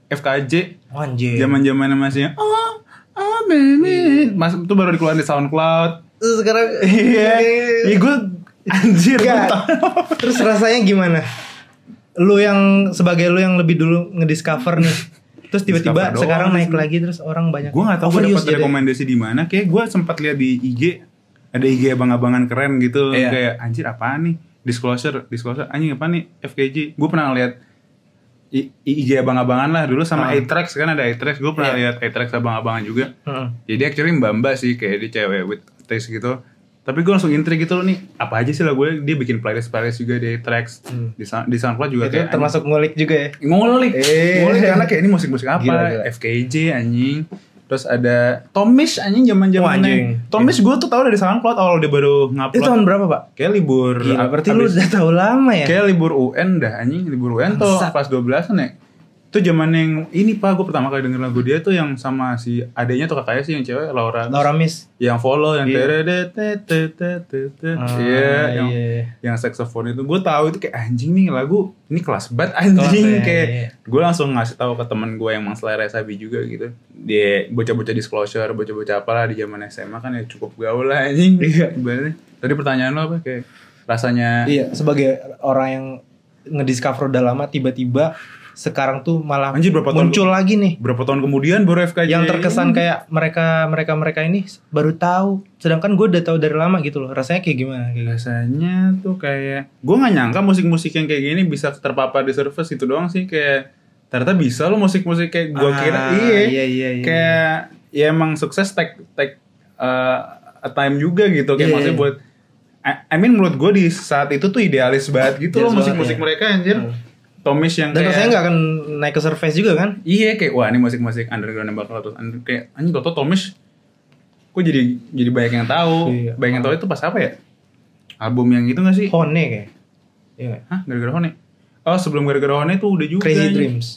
FKJ oh, anjir. zaman zamannya masih oh oh baby mas itu baru dikeluarin di SoundCloud Terus sekarang *laughs* iya iya gue anjir. Terus rasanya gimana? Lu yang sebagai lu yang lebih dulu ngediscover nih. Terus tiba-tiba sekarang naik lagi terus orang banyak. gue nggak tahu gue dapat rekomendasi di mana kayak gue sempat lihat di IG ada IG abang-abangan keren gitu Iya. kayak anjir apaan nih disclosure disclosure anjing apa nih FKJ gue pernah lihat I- IG abang-abangan lah dulu sama. A-Trax kan ada A-Trax gue pernah Iya. lihat A-Trax abang-abangan juga Heeh. Jadi actually mbak mbak sih kayak dia cewek with taste gitu. Tapi gue langsung intrik gitu loh nih apa aja sih lah gue dia bikin playlist playlist juga di tracks Hmm. di, di SoundCloud juga Itu kayak termasuk ngulik juga ya. ngulik Eh. ngulik karena kayak ini musik musik apa Gila, gila. FKJ anjing terus ada Tomish anjing zaman Wah, anjing. zamannya Tomish gue tuh tahu dari SoundCloud awal dia baru Itu ngupload tahun berapa, Pak? kayak libur Gila, berarti lu udah tahu lama ya? kayak libur UN dah anjing libur UN tuh Bangsat. kelas 12 kan ya itu zaman yang ini pak gue pertama kali denger lagu dia tuh yang sama si adanya tuh kakaknya sih yang cewek Laura Laura Miss. yang follow yang Iya. teredet Ah, iya yang iya. yang saxophone itu gue tahu itu kayak anjing nih lagu ini kelas banget anjing Kelas, ya, *laughs* kayak iya. gue langsung ngasih tahu ke temen gue yang mang selera sabi juga gitu dia bocah-bocah disclosure bocah-bocah apalah di zaman SMA kan ya cukup gaul lah anjing. *laughs* Ibaratnya. tadi pertanyaan lo apa kayak rasanya Iya, sebagai orang yang ngediscover udah lama tiba-tiba sekarang tuh malah Anjir, berapa tahun muncul lagi nih. berapa tahun kemudian baru FKJ yang terkesan kayak mereka mereka mereka ini baru tahu. Sedangkan gue udah tahu dari lama gitu loh. Rasanya kayak gimana kayak rasanya tuh kayak gue nggak nyangka musik-musik yang kayak gini bisa terpapar di surface itu doang sih. Kayak ternyata bisa loh musik-musik kayak gue Ah, kira. Iya. iya, iya, iya. kayak ya emang sukses take take uh, a time juga gitu. Kayak Iya, maksudnya iya. buat I, I mean menurut gue di saat itu tuh idealis banget gitu loh musik-musik banget, mereka anjir. Hmm. Tomish yang dan kayak rasanya nggak akan naik ke surface juga kan? Iya kayak wah ini musik-musik underground yang bakal terus under- kayak anjing Toto Tomish kok jadi jadi banyak yang tahu? Iya. banyak yang tahu itu pas apa ya? Album yang itu gak sih? Hone kayak. Iya? Hah gara-gara Hone? Oh sebelum gara-gara Hone tuh udah juga Crazy. Dreams.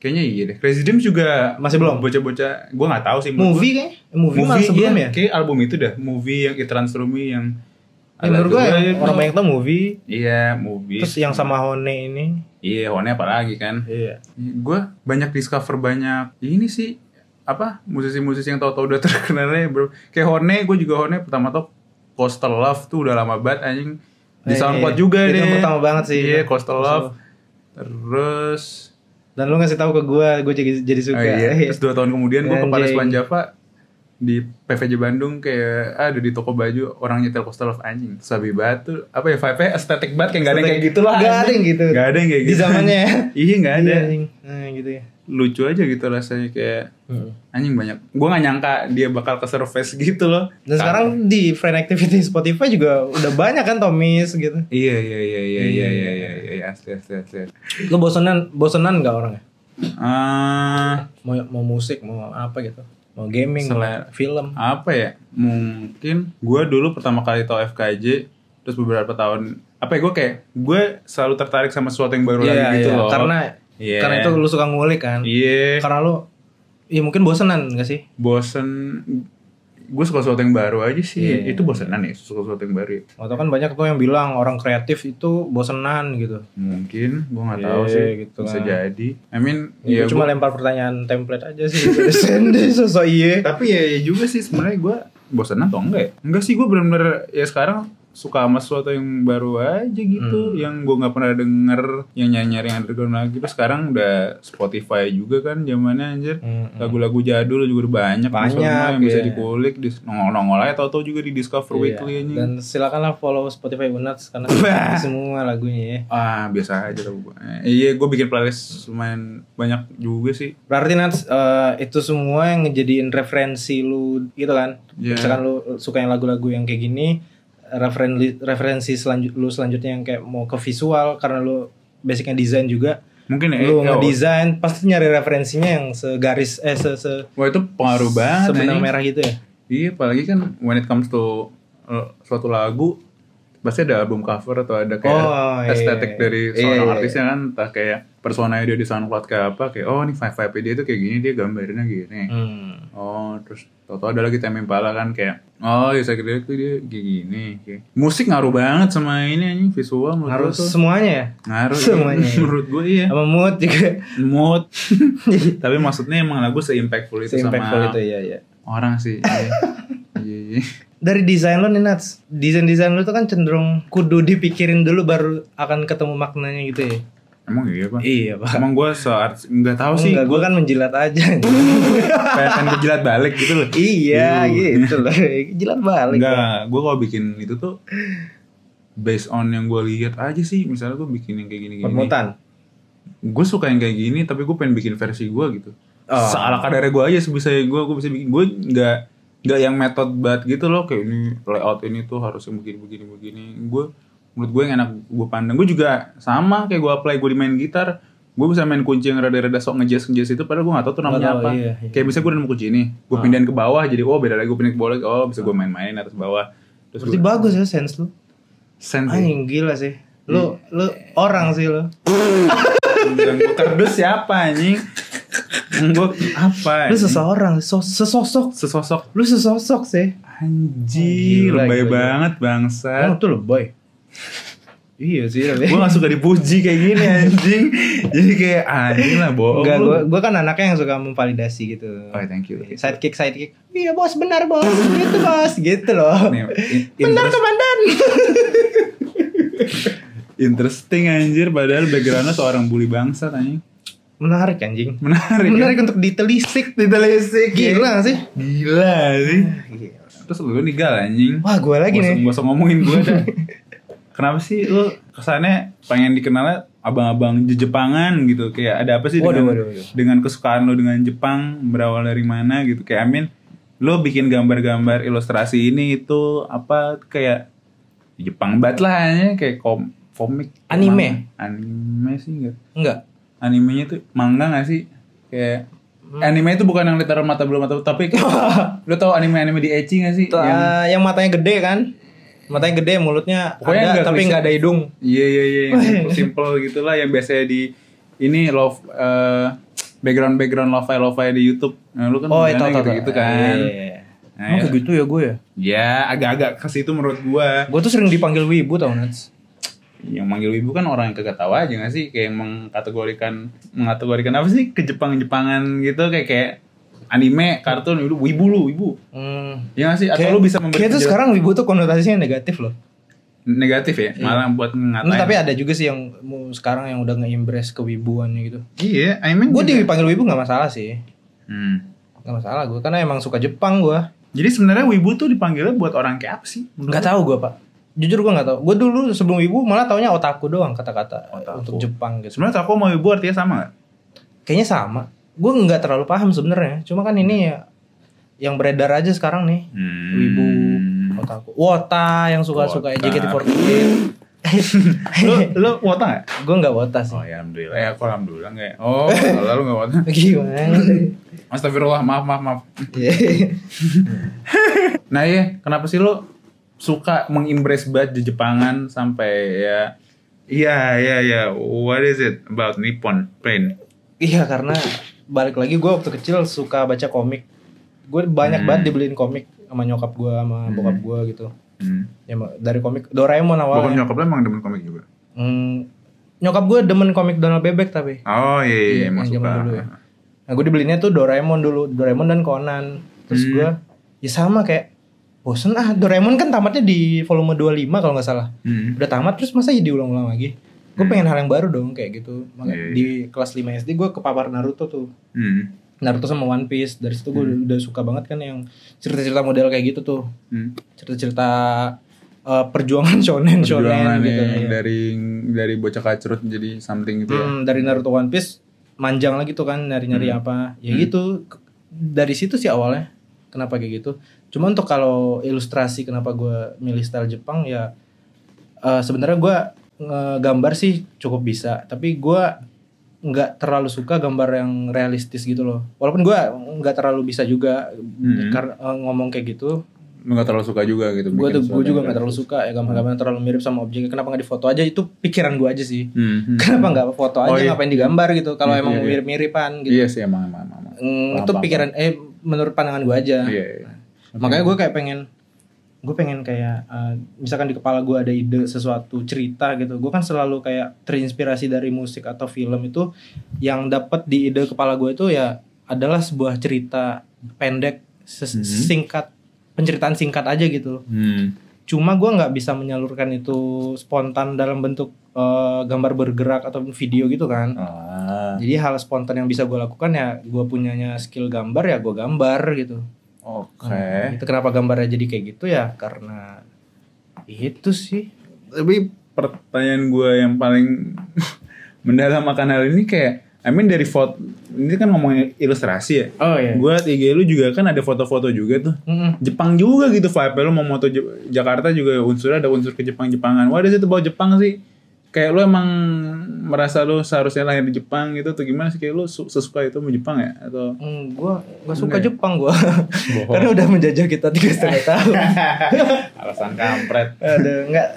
Kayaknya iya deh. Crazy Dreams juga Masih belum? bocah-bocah gue nggak tahu sih movie kayak movie, gua. malah sebelum iya, ya? Kayak album itu dah. Movie yang It Me yang Ya, menurut gue yang itu. orang banyak tau movie iya movie terus yang sama Hone ini iya Hone apalagi kan iya gue banyak discover banyak ini sih apa musisi-musisi yang tahu-tahu udah *laughs* terkenalnya bro kayak Hone gue juga Hone pertama tau Coastal Love tuh udah lama banget anjing di Eh, SoundCloud iya. juga Itu deh yang pertama banget sih. iya Coastal Love terus dan lu ngasih tahu ke gue gue jadi jadi suka oh, iya. terus dua tahun kemudian gue ke. Paris Van Java di PVJ Bandung kayak ah, ada di toko baju orang nyetel Coastal Love anjing. Sabi tuh apa ya vibe-nya? Estetik banget kayak gak ada yang kayak gitu lah Nggak ada anjing. yang gitu. Gak ada yang kayak Di gitu. zamannya. *laughs* Ya. iya gak ada. Iya, nah gitu ya. Lucu aja gitu rasanya kayak anjing banyak. Gue gak nyangka dia bakal ke surface gitu loh. Dan sekarang di friend activity Spotify juga udah banyak kan Tomis gitu. Iya iya iya iya iya. iya iya iya iya asli asli asli. Lu bosenan bosenan nggak orangnya? Ah, mau mau musik mau apa gitu mau gaming mau Selera. film apa ya mungkin gue dulu pertama kali tau FKJ terus beberapa tahun apa ya gue kayak gue selalu tertarik sama sesuatu yang baru Iya, lagi gitu iya. loh karena Iya. karena itu lu suka ngulik kan iya karena lu ya mungkin bosenan gak sih bosen gue suka sesuatu yang baru aja sih Iya. itu bosenan ya suka sesuatu yang baru ya? atau kan banyak tuh yang bilang orang kreatif itu bosenan gitu mungkin gue nggak Iya, tahu sih gitu bisa kan. jadi I mean ya, ya cuma gua- lempar pertanyaan template aja sih gitu. *laughs* Sende sosok iya tapi ya, ya juga sih sebenarnya gue bosan atau enggak ya? Enggak sih gue bener-bener ya sekarang suka sama sesuatu yang baru aja gitu Hmm. yang gue nggak pernah denger yang nyanyi yang underground lagi terus sekarang udah Spotify juga kan zamannya anjir Hmm, hmm. lagu-lagu jadul juga udah banyak Banyak, yang bisa iya. dikulik di nongol-nongol aja tau-tau juga di Discover Iya. Weekly anjing Dan silakanlah follow Spotify Unats karena *laughs* semua lagunya ya. ah biasa aja tau gue eh, iya gue bikin playlist lumayan banyak juga sih Berarti Nats eh, itu semua yang ngejadiin referensi lu gitu kan. Iya. Misalkan lu suka yang lagu-lagu yang kayak gini, referensi referensi selanjut lu selanjutnya yang kayak mau ke visual karena lu basicnya desain juga. mungkin ya lu eh, oh, ngedesain pasti nyari referensinya yang segaris eh se, se wah itu pengaruh banget sebenang anjing. merah gitu ya. Iya, apalagi kan when it comes to uh, suatu lagu pasti ada album cover atau ada kayak Oh, iya. estetik dari Iya, seorang iya, artisnya kan entah kayak personanya dia di SoundCloud kayak apa kayak oh ini vibe vibe dia tuh kayak gini dia gambarnya gini Hmm. oh terus tau ada lagi Tame Impala kan kayak oh ya saya kira itu dia kayak gini kayak. musik ngaruh banget sama ini anjing visual menurut tuh semuanya ya. ngaruh semuanya. menurut gue iya Sama mood juga. mood *laughs* tapi maksudnya emang lagu se-impactful itu Se-impactful sama itu ya ya. orang sih iya *laughs* iya. Dari desain lo nih Nats, desain-desain lo tuh kan cenderung kudu dipikirin dulu baru akan ketemu maknanya gitu ya. emang iya pak Iya pak. Emang gue saat nggak tahu sih, Enggak, gue kan menjilat aja. *laughs* pengen pengen kejilat balik gitu loh. iya Uh. gitu loh, jilat balik. Enggak, gue kalau bikin itu tuh based on yang gue lihat aja sih. Misalnya gue bikin yang kayak gini gini. Mut-mutan. Gue suka yang kayak gini, tapi gue pengen bikin versi gue gitu. Oh. Seala kadarnya gue aja sebisa gue gue bisa bikin. Gue nggak nggak yang metode banget gitu loh kayak ini layout ini tuh harus yang begini begini begini. Gue menurut gue yang enak gue pandang. Gue juga sama kayak gue apply gue di main gitar. Gue bisa main kunci yang rada-rada sok ngejazz ngejazz itu padahal gue gak tau tuh namanya apa. iya, iya. Kayak bisa gue udah nemu kunci ini, gue Ah. pindahin ke bawah jadi oh beda lagi gue pindahin ke bawah. Oh bisa gue main-mainin atas bawah. Terus Berarti gue bagus ya sense lu. sense. Anjing gila sih. Lu lu orang sih lu. *laughs* Bilang gue kerdus siapa anjing? Gue apa? Lu seseorang, so- sesosok. Sesosok Lu sesosok sih. anjing, Gila, lebay banget bangsa. Emang tuh lo boy. iya sih tapi. gue gak suka dipuji kayak gini anjing. *laughs* Jadi kayak anjing lah bohong. Enggak, lu. gue gue kan anaknya yang suka memvalidasi gitu. Oh thank you. Sidekick, sidekick. Iya bos, benar bos. gitu bos, gitu loh. Nih, in- benar komandan. *laughs* interesting anjir padahal backgroundnya seorang bully bangsa anjing. Menarik anjing. Menarik. Menarik untuk ditelisik. Ditelisik Gila gak sih? Gila sih. Terus lu nih gal anjing. Wah, gue lagi usah- nih. usah ngomongin gue dah. *laughs* Kenapa sih lu kesannya pengen dikenalnya abang-abang Jepangan gitu? Kayak ada apa sih Waduh, dengan waduh, waduh. dengan kesukaan lu dengan Jepang berawal dari mana gitu? Kayak Amin, lu bikin gambar-gambar ilustrasi ini itu apa kayak Jepang banget lah ya, kayak kom komik Anime? anime sih enggak Enggak. Animenya tuh manga gak sih kayak anime itu bukan yang literal mata belum mata tapi kayak, *laughs* lu tau anime-anime di Ecchi gak sih Tuh, yang ah, yang matanya gede kan? Matanya gede, mulutnya Pokoknya ada nggak tapi nggak ada hidung. Iya iya iya yang *laughs* simple, simple gitu lah yang biasanya di ini love eh, background background lo-fi lo-fi di YouTube. Nah, lu kan Oh, itu tahu gitu, gitu kan. Iya, iya. Nah, Emang ya. kayak gitu ya gue ya? Ya agak-agak ke situ menurut gua. Gue tuh sering dipanggil wibu tau Nats. Yang manggil wibu kan orang yang kagak tahu aja gak sih kayak mengkategorikan mengkategorikan apa sih ke Jepang-Jepangan gitu kayak kayak anime, kartun, wibu, wibu lu, wibu. Hmm. Ya gak sih? Atau lu bisa memberi Kayak penjelasan- sekarang wibu tuh konotasinya negatif loh. negatif ya, malah buat Nah, ngatain. tapi ada juga sih yang sekarang yang udah nge-embrace kewibuannya gitu. Iya, I mean Gue dipanggil wibu nggak masalah sih. Hmm. Nggak masalah gue karena emang suka Jepang gue. Jadi sebenarnya wibu tuh dipanggilnya buat orang kayak apa sih? Nggak tahu gue pak. Jujur gue nggak tahu. Gue dulu sebelum wibu malah taunya otaku doang kata-kata Otaku. untuk Jepang gitu. Sebenarnya aku mau wibu artinya sama gak? Kayaknya sama. Gue nggak terlalu paham sebenarnya. Cuma kan ini ya yang beredar aja sekarang nih. Hmm. Wibu, otaku. Wota yang suka-suka Wota. JKT48. lu lu wota gak? gue nggak wota sih. Oh ya alhamdulillah. Ya aku alhamdulillah ya. Oh, lalu enggak wota. Gimana? Astagfirullah, maaf maaf maaf. Iya. Nah iya, kenapa sih lu suka mengimpress banget di Jepangan sampai ya Iya, iya, iya. What is it about Nippon Pain? Iya karena balik lagi gue waktu kecil suka baca komik. Gue banyak Hmm. banget dibeliin komik sama nyokap gue sama bokap gue gitu. Hmm. Ya dari komik Doraemon Bukan awalnya. nyokap lu emang demen komik juga? Hmm, nyokap gue demen komik Donald Bebek tapi. Oh iya, iya, Iya, emang suka. dulu ya. Nah gue dibeliinnya tuh Doraemon dulu, Doraemon dan Conan. Terus Hmm. gue ya sama kayak bosen ah Doraemon kan tamatnya di volume 25 kalau nggak salah Hmm. udah tamat terus masa ya diulang-ulang lagi gue pengen hal yang baru dong kayak gitu Makanya Iya, iya. di kelas 5 SD gue kepapar Naruto tuh Hmm. Naruto sama One Piece dari situ gue udah suka banget kan yang cerita-cerita model kayak gitu tuh Hmm. cerita-cerita eh, perjuangan *laughs* shonen shonen gitu ya. dari dari bocah kacrut jadi something gitu ya. Hmm, dari Naruto One Piece manjang lagi tuh kan nyari-nyari Hmm. apa ya gitu K- dari situ sih awalnya kenapa kayak gitu cuma untuk kalau ilustrasi kenapa gue milih style Jepang ya eh, sebenarnya gue gambar sih cukup bisa tapi gue nggak terlalu suka gambar yang realistis gitu loh walaupun gue nggak terlalu bisa juga Hmm. karena eh, ngomong kayak gitu Lu gak terlalu suka juga gitu. gue tuh gue juga nggak terlalu suka ya gambar-gambar yang terlalu mirip sama objeknya kenapa nggak difoto aja itu pikiran gue aja sih Hmm. hmm. kenapa nggak foto aja Oh, iya. ngapain digambar gitu kalau Iya, emang iya, iya. mirip-miripan gitu Iya sih emang emang emang. Mm, Paham, itu pikiran eh menurut pandangan gue aja Iya. iya. Makanya gue kayak pengen gue pengen kayak eh, misalkan di kepala gue ada ide sesuatu cerita gitu gue kan selalu kayak terinspirasi dari musik atau film itu yang dapat di ide kepala gue itu ya adalah sebuah cerita pendek singkat penceritaan singkat aja gitu. Hmm. cuma gue nggak bisa menyalurkan itu spontan dalam bentuk eh, gambar bergerak atau video gitu kan. Ah. jadi hal spontan yang bisa gue lakukan ya gue punyanya skill gambar ya gue gambar gitu Oke. Nah, itu kenapa gambarnya jadi kayak gitu ya karena itu sih Tapi pertanyaan gue yang paling *laughs* mendalam akan hal ini kayak I mean dari foto ini kan ngomongin ilustrasi ya. oh iya Gue IG lu juga kan ada foto-foto juga tuh. Mm-mm. Jepang juga gitu vibe lu mau moto Jakarta juga unsurnya ada unsur ke Jepang-Jepangan. Wah, dari situ bawa Jepang sih. Kayak lu emang merasa lu seharusnya lahir di Jepang gitu atau gimana sih kayak lu su- sesuka itu sama Jepang ya atau Mm, gua gak suka Enggak ya? Jepang gua karena udah menjajah kita tiga setengah *laughs* tahun alasan kampret. ada nggak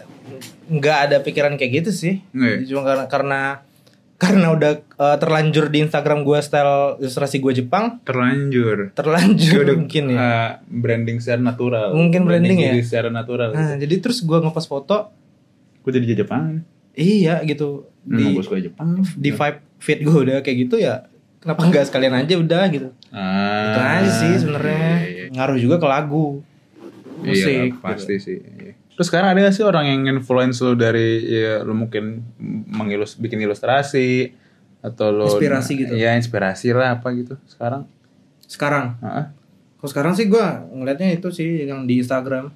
nggak ada pikiran kayak gitu sih Nggak ya? cuma karena karena karena udah eh, terlanjur di Instagram gua style ilustrasi gua Jepang Terlanjur. terlanjur Udah, mungkin ya uh, branding secara natural. Mungkin branding ya? diri secara natural. nah, jadi terus gua ngepost foto Gue jadi Jepang. Iya gitu Di, di gue suka Jepang. di vibe feed gue udah kayak gitu ya kenapa nggak sekalian aja udah gitu Ah, itu aja sih sebenarnya iya, iya. ngaruh juga ke lagu musik Iya, pasti sih. Iya. Terus sekarang ada gak sih orang yang influence lu dari ya lu mungkin mengilus bikin ilustrasi atau lu Inspirasi gitu. Ya, inspirasi lah apa gitu sekarang. sekarang Heeh. kalau sekarang sih gue ngeliatnya itu sih yang di Instagram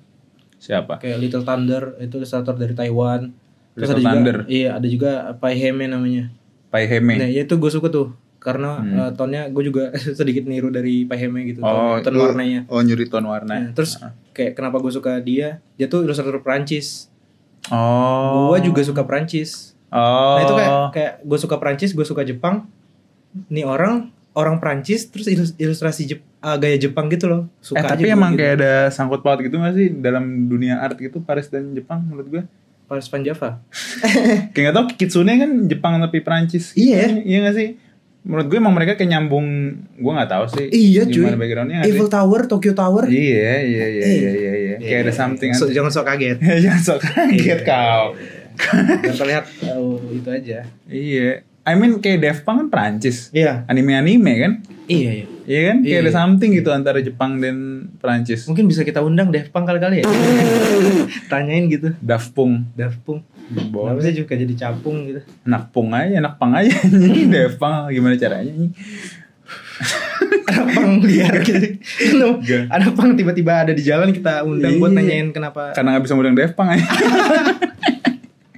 Siapa? kayak Little Thunder itu ilustrator dari Taiwan terus ada juga Thunder. iya ada juga Pai Heme namanya Pai Heme. nah ya itu gue suka tuh karena Hmm. eh, tonnya gue juga *laughs* sedikit niru dari Pai Heme gitu oh, ton, ton lu- warnanya Oh, nyuri ton warna. Nah, terus kayak kenapa gue suka dia dia tuh ilustrator Prancis oh. gue juga suka Prancis Oh. Nah itu kayak kayak gue suka Prancis, gue suka Jepang. Nih orang orang Prancis terus ilus- ilustrasi Jep- ah, gaya Jepang gitu loh. Suka eh tapi emang gitu. kayak ada sangkut paut gitu gak sih dalam dunia art gitu Paris dan Jepang menurut gue? Paris Van Java. *laughs* Kayak gak tau Kitsune kan Jepang tapi Perancis. Iya. Iya gak sih? Menurut gue emang mereka kayak nyambung. Gue gak tahu sih. Iya cuy. Gimana backgroundnya? Eiffel Tower, Tokyo Tower. Iya iya iya iya iya. iya. Kayak ada something. So, jangan sok kaget. *laughs* Jangan sok kaget kau. Dan terlihat oh, itu aja. Iya. I mean kayak Daft Punk kan Perancis. Iya. Anime-anime kan? Iya, iya. Iya kan? Kayak Iya. ada something gitu antara Jepang dan Perancis. Mungkin bisa kita undang Daft Punk kali-kali ya. *laughs* Tanyain gitu. Daft Punk. Daft Punk. Kenapa Boleh. sih juga jadi capung gitu. Anak punk aja, anak pang aja. *laughs* Daft Punk gimana caranya? *laughs* Anak pang liar gitu. No, anak pang tiba-tiba ada di jalan kita undang buat Iya. nanyain kenapa. Karena gak bisa ngundang Daft Punk aja.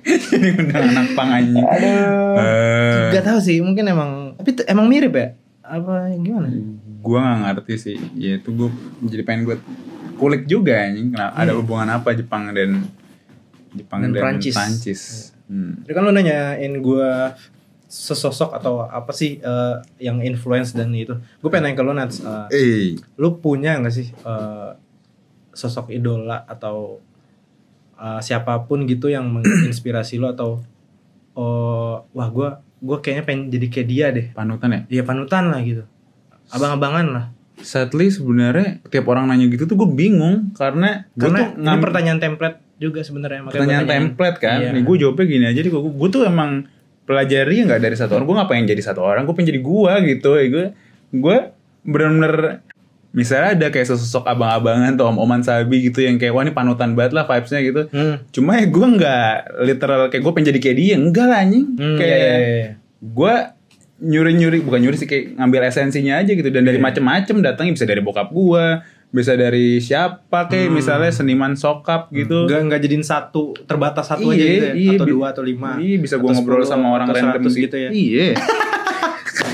Jadi undang anak pang aja. Eh, Gak tahu sih, mungkin emang tapi emang mirip ya? Apa gimana? gue gak ngerti sih ya itu gue jadi pengen gue kulik juga anjing kenapa ada hubungan apa Jepang dan Jepang Dan dan, Prancis. Prancis, Hmm. Tadi kan lo nanyain gue sesosok atau apa sih eh, yang influence dan itu. Gue pengen nanya ke lo Nats, eh, eh lo punya gak sih eh, sosok idola atau eh, siapa pun gitu yang menginspirasi lo atau oh wah gue gue kayaknya pengen jadi kayak dia deh. panutan ya Dia panutan lah gitu. Abang-abangan lah. sadly sebenarnya tiap orang nanya gitu tuh gue bingung karena gue Karena tuh ini ngam- pertanyaan template juga sebenarnya. gua pertanyaan tanyain. template kan Iya. nih gue jawabnya gini aja deh gue gue tuh emang pelajari nggak dari satu orang gue nggak pengen jadi satu orang gue pengen jadi gue gitu ya gue gue bener-bener misalnya ada kayak sosok abang-abangan atau om-oman sabi gitu yang kayak wah ini panutan banget lah vibesnya gitu Hmm. cuma ya gue nggak literal kayak gue pengen jadi kayak dia enggak lah anjing Hmm, kayak iya, iya, iya. gue nyuri-nyuri bukan nyuri sih kayak ngambil esensinya aja gitu dan dari Iya. macem-macem datangnya bisa dari bokap gue bisa dari siapa kayak Hmm. misalnya seniman sokap gitu Enggak enggak jadiin satu terbatas satu aja Iya, gitu ya. iya, atau dua atau lima. Iya, bisa gue ngobrol 10, sama orang random 100 gitu ya. Iya. *laughs*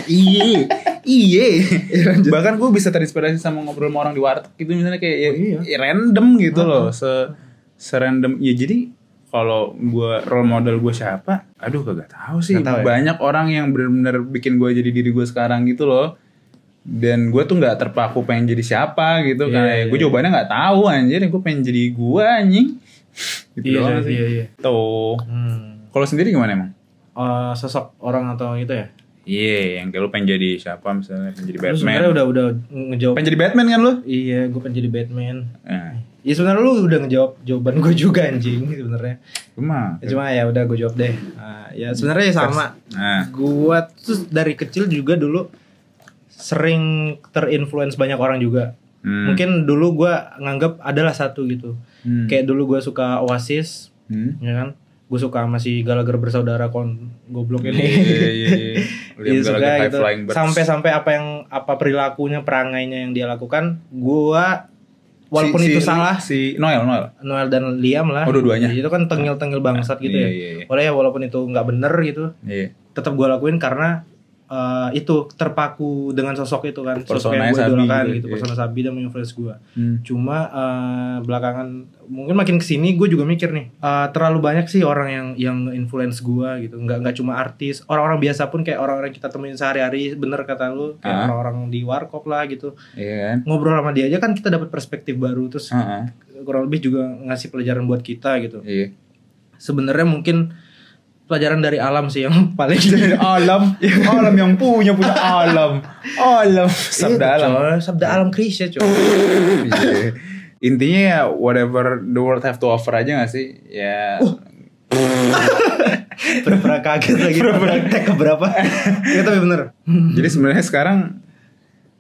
iya. Iya. *laughs* Bahkan gue bisa terinspirasi sama ngobrol sama orang di warteg gitu misalnya kayak ya, Oh, iya. ya random gitu loh. Se serandom ya jadi kalau gue role model gue siapa? Aduh kagak tahu sih. Nggak tahu ya? Banyak orang yang benar-benar bikin gue jadi diri gue sekarang gitu loh. Dan gue tuh nggak terpaku pengen jadi siapa gitu Iya, kayak iya, gue iya. jawabannya nggak tahu anjir gue pengen jadi gue anjing *laughs* gitu Iya, doang sih. iya, iya. Tuh. Hmm. Kalau sendiri gimana emang? Eh, sosok orang atau itu ya? Iya, yang kayak lu pengen jadi siapa misalnya pengen jadi Lu Batman. sebenarnya udah udah ngejawab. Pengen jadi Batman kan lu? Iya, gue pengen jadi Batman. Nah, Iya sebenarnya lu udah ngejawab jawaban gue juga anjing sebenarnya. cuma. Ya, cuma ya udah gue jawab deh. Nah, ya sebenarnya ya sama. Nah, Gua tuh dari kecil juga dulu sering terinfluence banyak orang juga. hmm. Mungkin dulu gua nganggap adalah satu gitu. Hmm. Kayak dulu gua suka Oasis, Hmm. ya kan? Gue suka sama si Gallagher bersaudara kon goblok ini. Iya, iya, iya. *laughs* Iya, suka gitu. Flying Birds. Sampai-sampai apa yang apa perilakunya, perangainya yang dia lakukan, gua walaupun Si- itu si- salah, si Noel, Noel. Noel dan Liam lah. Oh, dua-duanya. Itu kan tengil-tengil bangsat gitu Iya, ya. iya, iya. Walau ya walaupun itu nggak bener gitu, Iya. tetap gue lakuin karena eh, itu terpaku dengan sosok itu kan sosok yang gue idolakan gitu, gitu iya. persona Sabi dan menginfluence gue Hmm. cuma eh, belakangan mungkin makin ke sini gue juga mikir nih eh, terlalu banyak sih orang yang yang influence gue gitu nggak nggak cuma artis orang-orang biasa pun kayak orang-orang kita temuin sehari-hari bener kata lu kayak Ah. orang-orang di warkop lah gitu Iya kan? ngobrol sama dia aja kan kita dapat perspektif baru terus Heeh. kurang lebih juga ngasih pelajaran buat kita gitu Iya. sebenarnya mungkin pelajaran dari alam sih yang *laughs* paling alam, alam yang punya punya alam, alam, sabda Iya, alam. coy. sabda alam Krisya coy Iya. Intinya ya whatever the world have to offer aja gak sih? Ya *laughs* pura-pura kaget lagi pura-pura tag keberapa ya tapi bener Jadi sebenarnya sekarang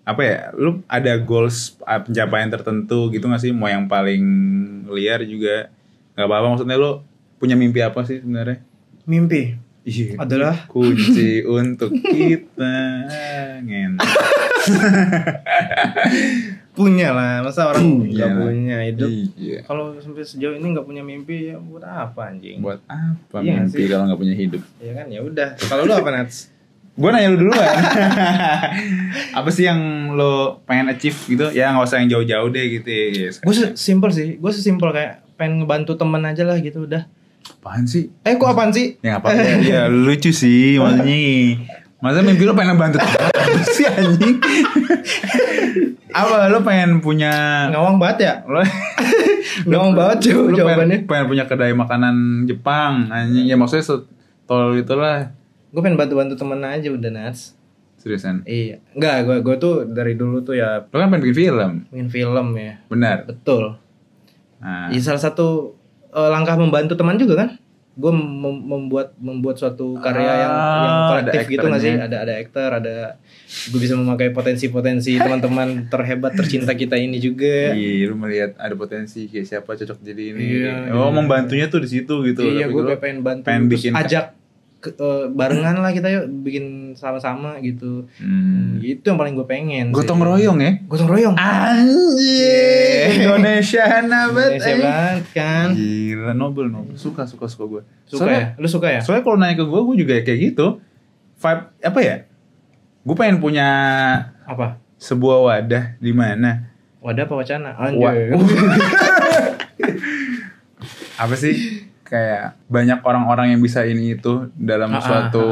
apa ya? Lu ada goals uh, pencapaian tertentu gitu gak sih? Mau yang paling liar juga nggak apa-apa. Maksudnya lu punya mimpi apa sih sebenarnya? Mimpi Iya. adalah kunci *laughs* untuk kita ngen. punya lah masa orang Punya nggak lah. punya hidup Iya. kalau sampai sejauh ini nggak punya mimpi ya buat apa anjing Buat apa Iya mimpi kalau nggak punya hidup? ya kan ya udah kalau lu apa Nats Gue nanya lu duluan. *laughs* apa sih yang lo pengen achieve gitu? Ya nggak usah yang jauh-jauh deh gitu. Ya. gue simpel sih gue sesimpel kayak pengen ngebantu temen aja lah gitu udah Apaan sih? eh kok apaan sih? Ya nggak apa-apa. ya lucu sih maksudnya. Masa mimpi lo pengen bantu Apa sih anjing? apa lo pengen punya ngawang banget ya? Lo ngawang banget cuy jawabannya pengen, pengen punya kedai makanan Jepang anjing. Ya maksudnya setol itulah. Gue pengen bantu-bantu temen aja udah Nats. Seriusan? Iya. Enggak gue gue tuh dari dulu tuh ya lo kan pengen bikin film? Pengen film ya. Benar. Betul. Nah, Ya salah satu eh, langkah membantu teman juga kan. Gue mem- membuat membuat suatu karya yang yang Ah, kolektif gitu nggak sih? Ada ada aktor, ada gue bisa memakai potensi-potensi *laughs* teman-teman terhebat tercinta kita ini juga. Iya, lu melihat ada potensi kayak siapa cocok jadi ini. Iya, oh, iya. membantunya tuh di situ gitu. iya, gue pengen bantu. pengen bikin ajak ke- eh, barengan lah kita yuk bikin sama-sama gitu. Hmm. Itu yang paling gue pengen. Gotong sih. royong ya? Gotong royong. Anjir, Indonesia banget. Indonesia banget kan. Gila, Nobel, Nobel. Suka, suka, suka gue. Suka ya? Lu suka ya? Soalnya kalau nanya ke gue, gue juga kayak gitu. Vibe, apa ya? Gue pengen punya Apa? sebuah wadah di mana Wadah apa wacana? Wa- Anjir. *laughs* apa sih kayak banyak orang-orang yang bisa ini itu dalam Ah, ah, suatu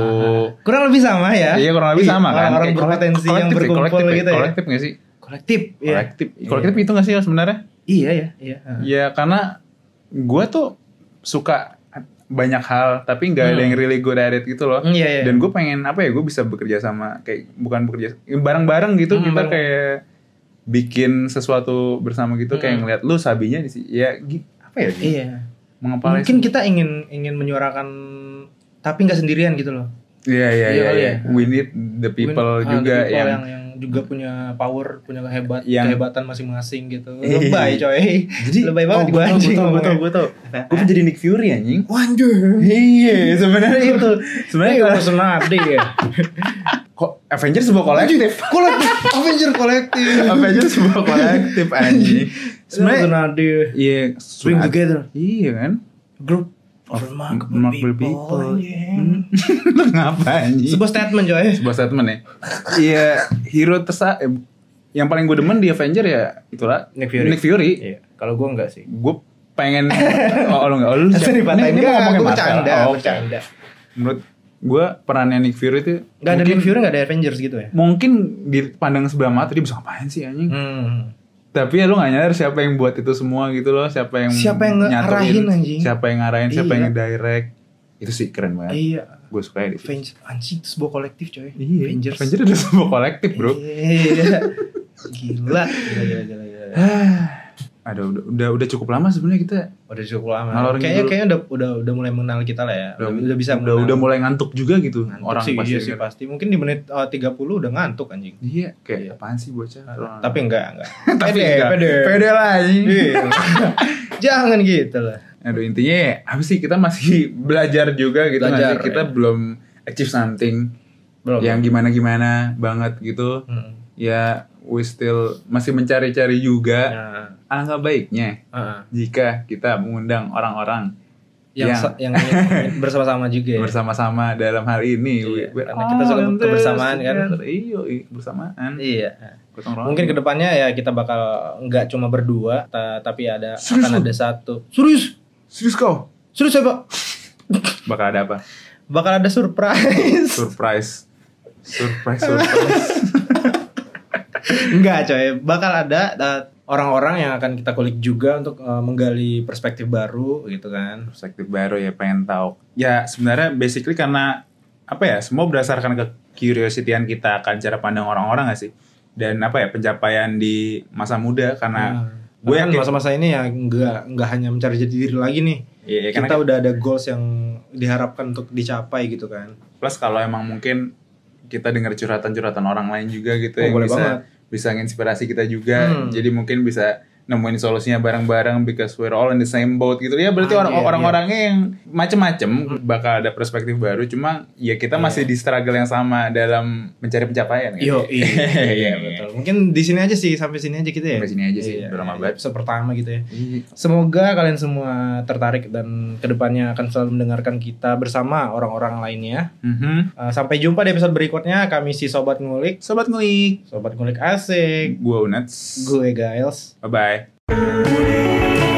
Kurang lebih sama ya. iya kurang lebih sama kan Orang-orang Kayak berpotensi kolektif yang ya, berkumpul kolektif ya, gitu ya. kolektif gak sih Kolektif. Iya. kolektif kolektif itu gak sih sebenarnya Iya ya, iya. ya karena gue tuh suka banyak hal tapi nggak ada Hmm. yang really good at it gitu loh Hmm, iya, iya. dan gue pengen apa ya gue bisa bekerja sama kayak bukan bekerja bareng-bareng gitu Hmm, kita bareng. kayak bikin sesuatu bersama gitu kayak Hmm. ngeliat lu sabinya di sini ya apa ya Gi? Iya. Mengepalai Mungkin kita ingin ingin menyuarakan tapi nggak sendirian gitu loh. Iya iya Iya iya. iya. ya. We need the people Mungkin, ah, juga the people yang, yang, yang juga punya power, punya kehebat, Yang- kehebatan masing-masing gitu. Iya. Lebay coy. Jadi lebay banget oh, gua gue anjing tau, gue tau, gue tau. Gue pengen jadi Nick Fury anjing. Wanjir. Iya, sebenarnya itu. Sebenarnya kalau senadi ya. *laughs* kok Avengers sebuah kolektif. kolektif, Avenger kolektif. Avengers sebuah kolektif anjing. *laughs* Sebenarnya senadi. iya, sunat- together Iya kan? group of Remarkable people. anjing. *laughs* Lu ngapa anjing? Sebuah statement coy. sebuah statement ya. Iya, hero tersa eh, yang paling gue demen di Avenger ya itulah Nick Fury. Nick Fury. Iya, kalau gua enggak sih. Gue pengen *laughs* oh lu enggak oh, lu dipatahin Ini- ini ngomongin bercanda, Oh, bercanda. Menurut gue perannya Nick Fury itu Enggak ada mungkin- Nick Fury, enggak ada Avengers gitu ya? Mungkin dipandang sebelah mata dia bisa ngapain sih anjing. Hmm. Tapi ya lu gak nyadar siapa yang buat itu semua gitu loh, siapa yang Siapa yang ngarahin, anjing? Siapa yang ngarahin, siapa Iya. yang ngedirect. Itu sih keren banget. Iya. Gue suka ya. Avengers anjing itu sebuah kolektif coy. Iya, Avengers. Avengers ada sebuah kolektif, Bro. Iya. *laughs* Gila. Gila, gila, gila, gila. Ada udah udah udah cukup lama sebenarnya kita Udah cukup lama. Kayaknya kayaknya udah udah udah mulai mengenal kita lah ya. Udah, udah bisa udah, mengenal. udah mulai ngantuk juga gitu Ngantuk orang sih, pasti. iya sih pasti. Mungkin di menit uh, 30 udah ngantuk anjing. Iya, kayak Iya. apaan sih bocah? Tapi enggak, enggak. *laughs* Tapi pede, enggak. pede. Pede lah anjing. Iya. *laughs* Jangan gitu lah. Aduh intinya ya, apa sih kita masih *laughs* belajar juga gitu Belajar, sih? kita ya. belum achieve something Belum. yang gimana-gimana banget gitu. Hmm. Ya we still masih mencari-cari juga. Nah, Alangkah baiknya uh-uh. jika kita mengundang orang-orang yang Yang- yang *laughs* bersama-sama juga ya. bersama-sama dalam hal ini. Iya, We- karena kita suka all kebersamaan kan. Iya, iya, bersamaan. Iya. Mungkin ke depannya ya kita bakal nggak cuma berdua, ta- tapi ada Serius akan lu? ada satu. Serius? serius kau? Serius pak? Bakal ada apa? Bakal ada surprise. Surprise. Surprise, surprise. *laughs* Enggak coy, bakal ada orang-orang yang akan kita kulik juga untuk uh, menggali perspektif baru gitu kan. perspektif baru ya pengen tahu ya sebenarnya basically karena apa ya semua berdasarkan ke curiosityan kita akan cara pandang orang-orang gak sih dan apa ya pencapaian di masa muda karena Nah, gue kan masa-masa ini ya nggak nggak hanya mencari jati diri lagi nih. Iya, karena kita udah ada goals yang diharapkan untuk dicapai gitu kan. plus kalau emang mungkin kita dengar curhatan-curhatan orang lain juga gitu Oh, yang boleh bisa banget. Bisa nginspirasi kita juga Hmm. jadi mungkin bisa nemuin solusinya bareng-bareng because we're all in the same boat gitu ya berarti Ah, orang iya, orang-orangnya yang macem-macem bakal ada perspektif baru cuma ya kita Iya. masih di struggle yang sama dalam mencari pencapaian kan? Yo, *laughs* iya, iya betul. Mungkin di sini aja sih, sampai sini aja kita ya. Sampai sini aja sih, udah lama banget. Episode pertama gitu ya. Iya. Semoga kalian semua tertarik dan ke depannya akan selalu mendengarkan kita bersama orang-orang lainnya. Mhm. Uh, sampai jumpa di episode berikutnya. Kami si Sobat Ngulik. Sobat ngulik. Sobat Ngulik asik. Gue Unats. Gue Giles. Bye Música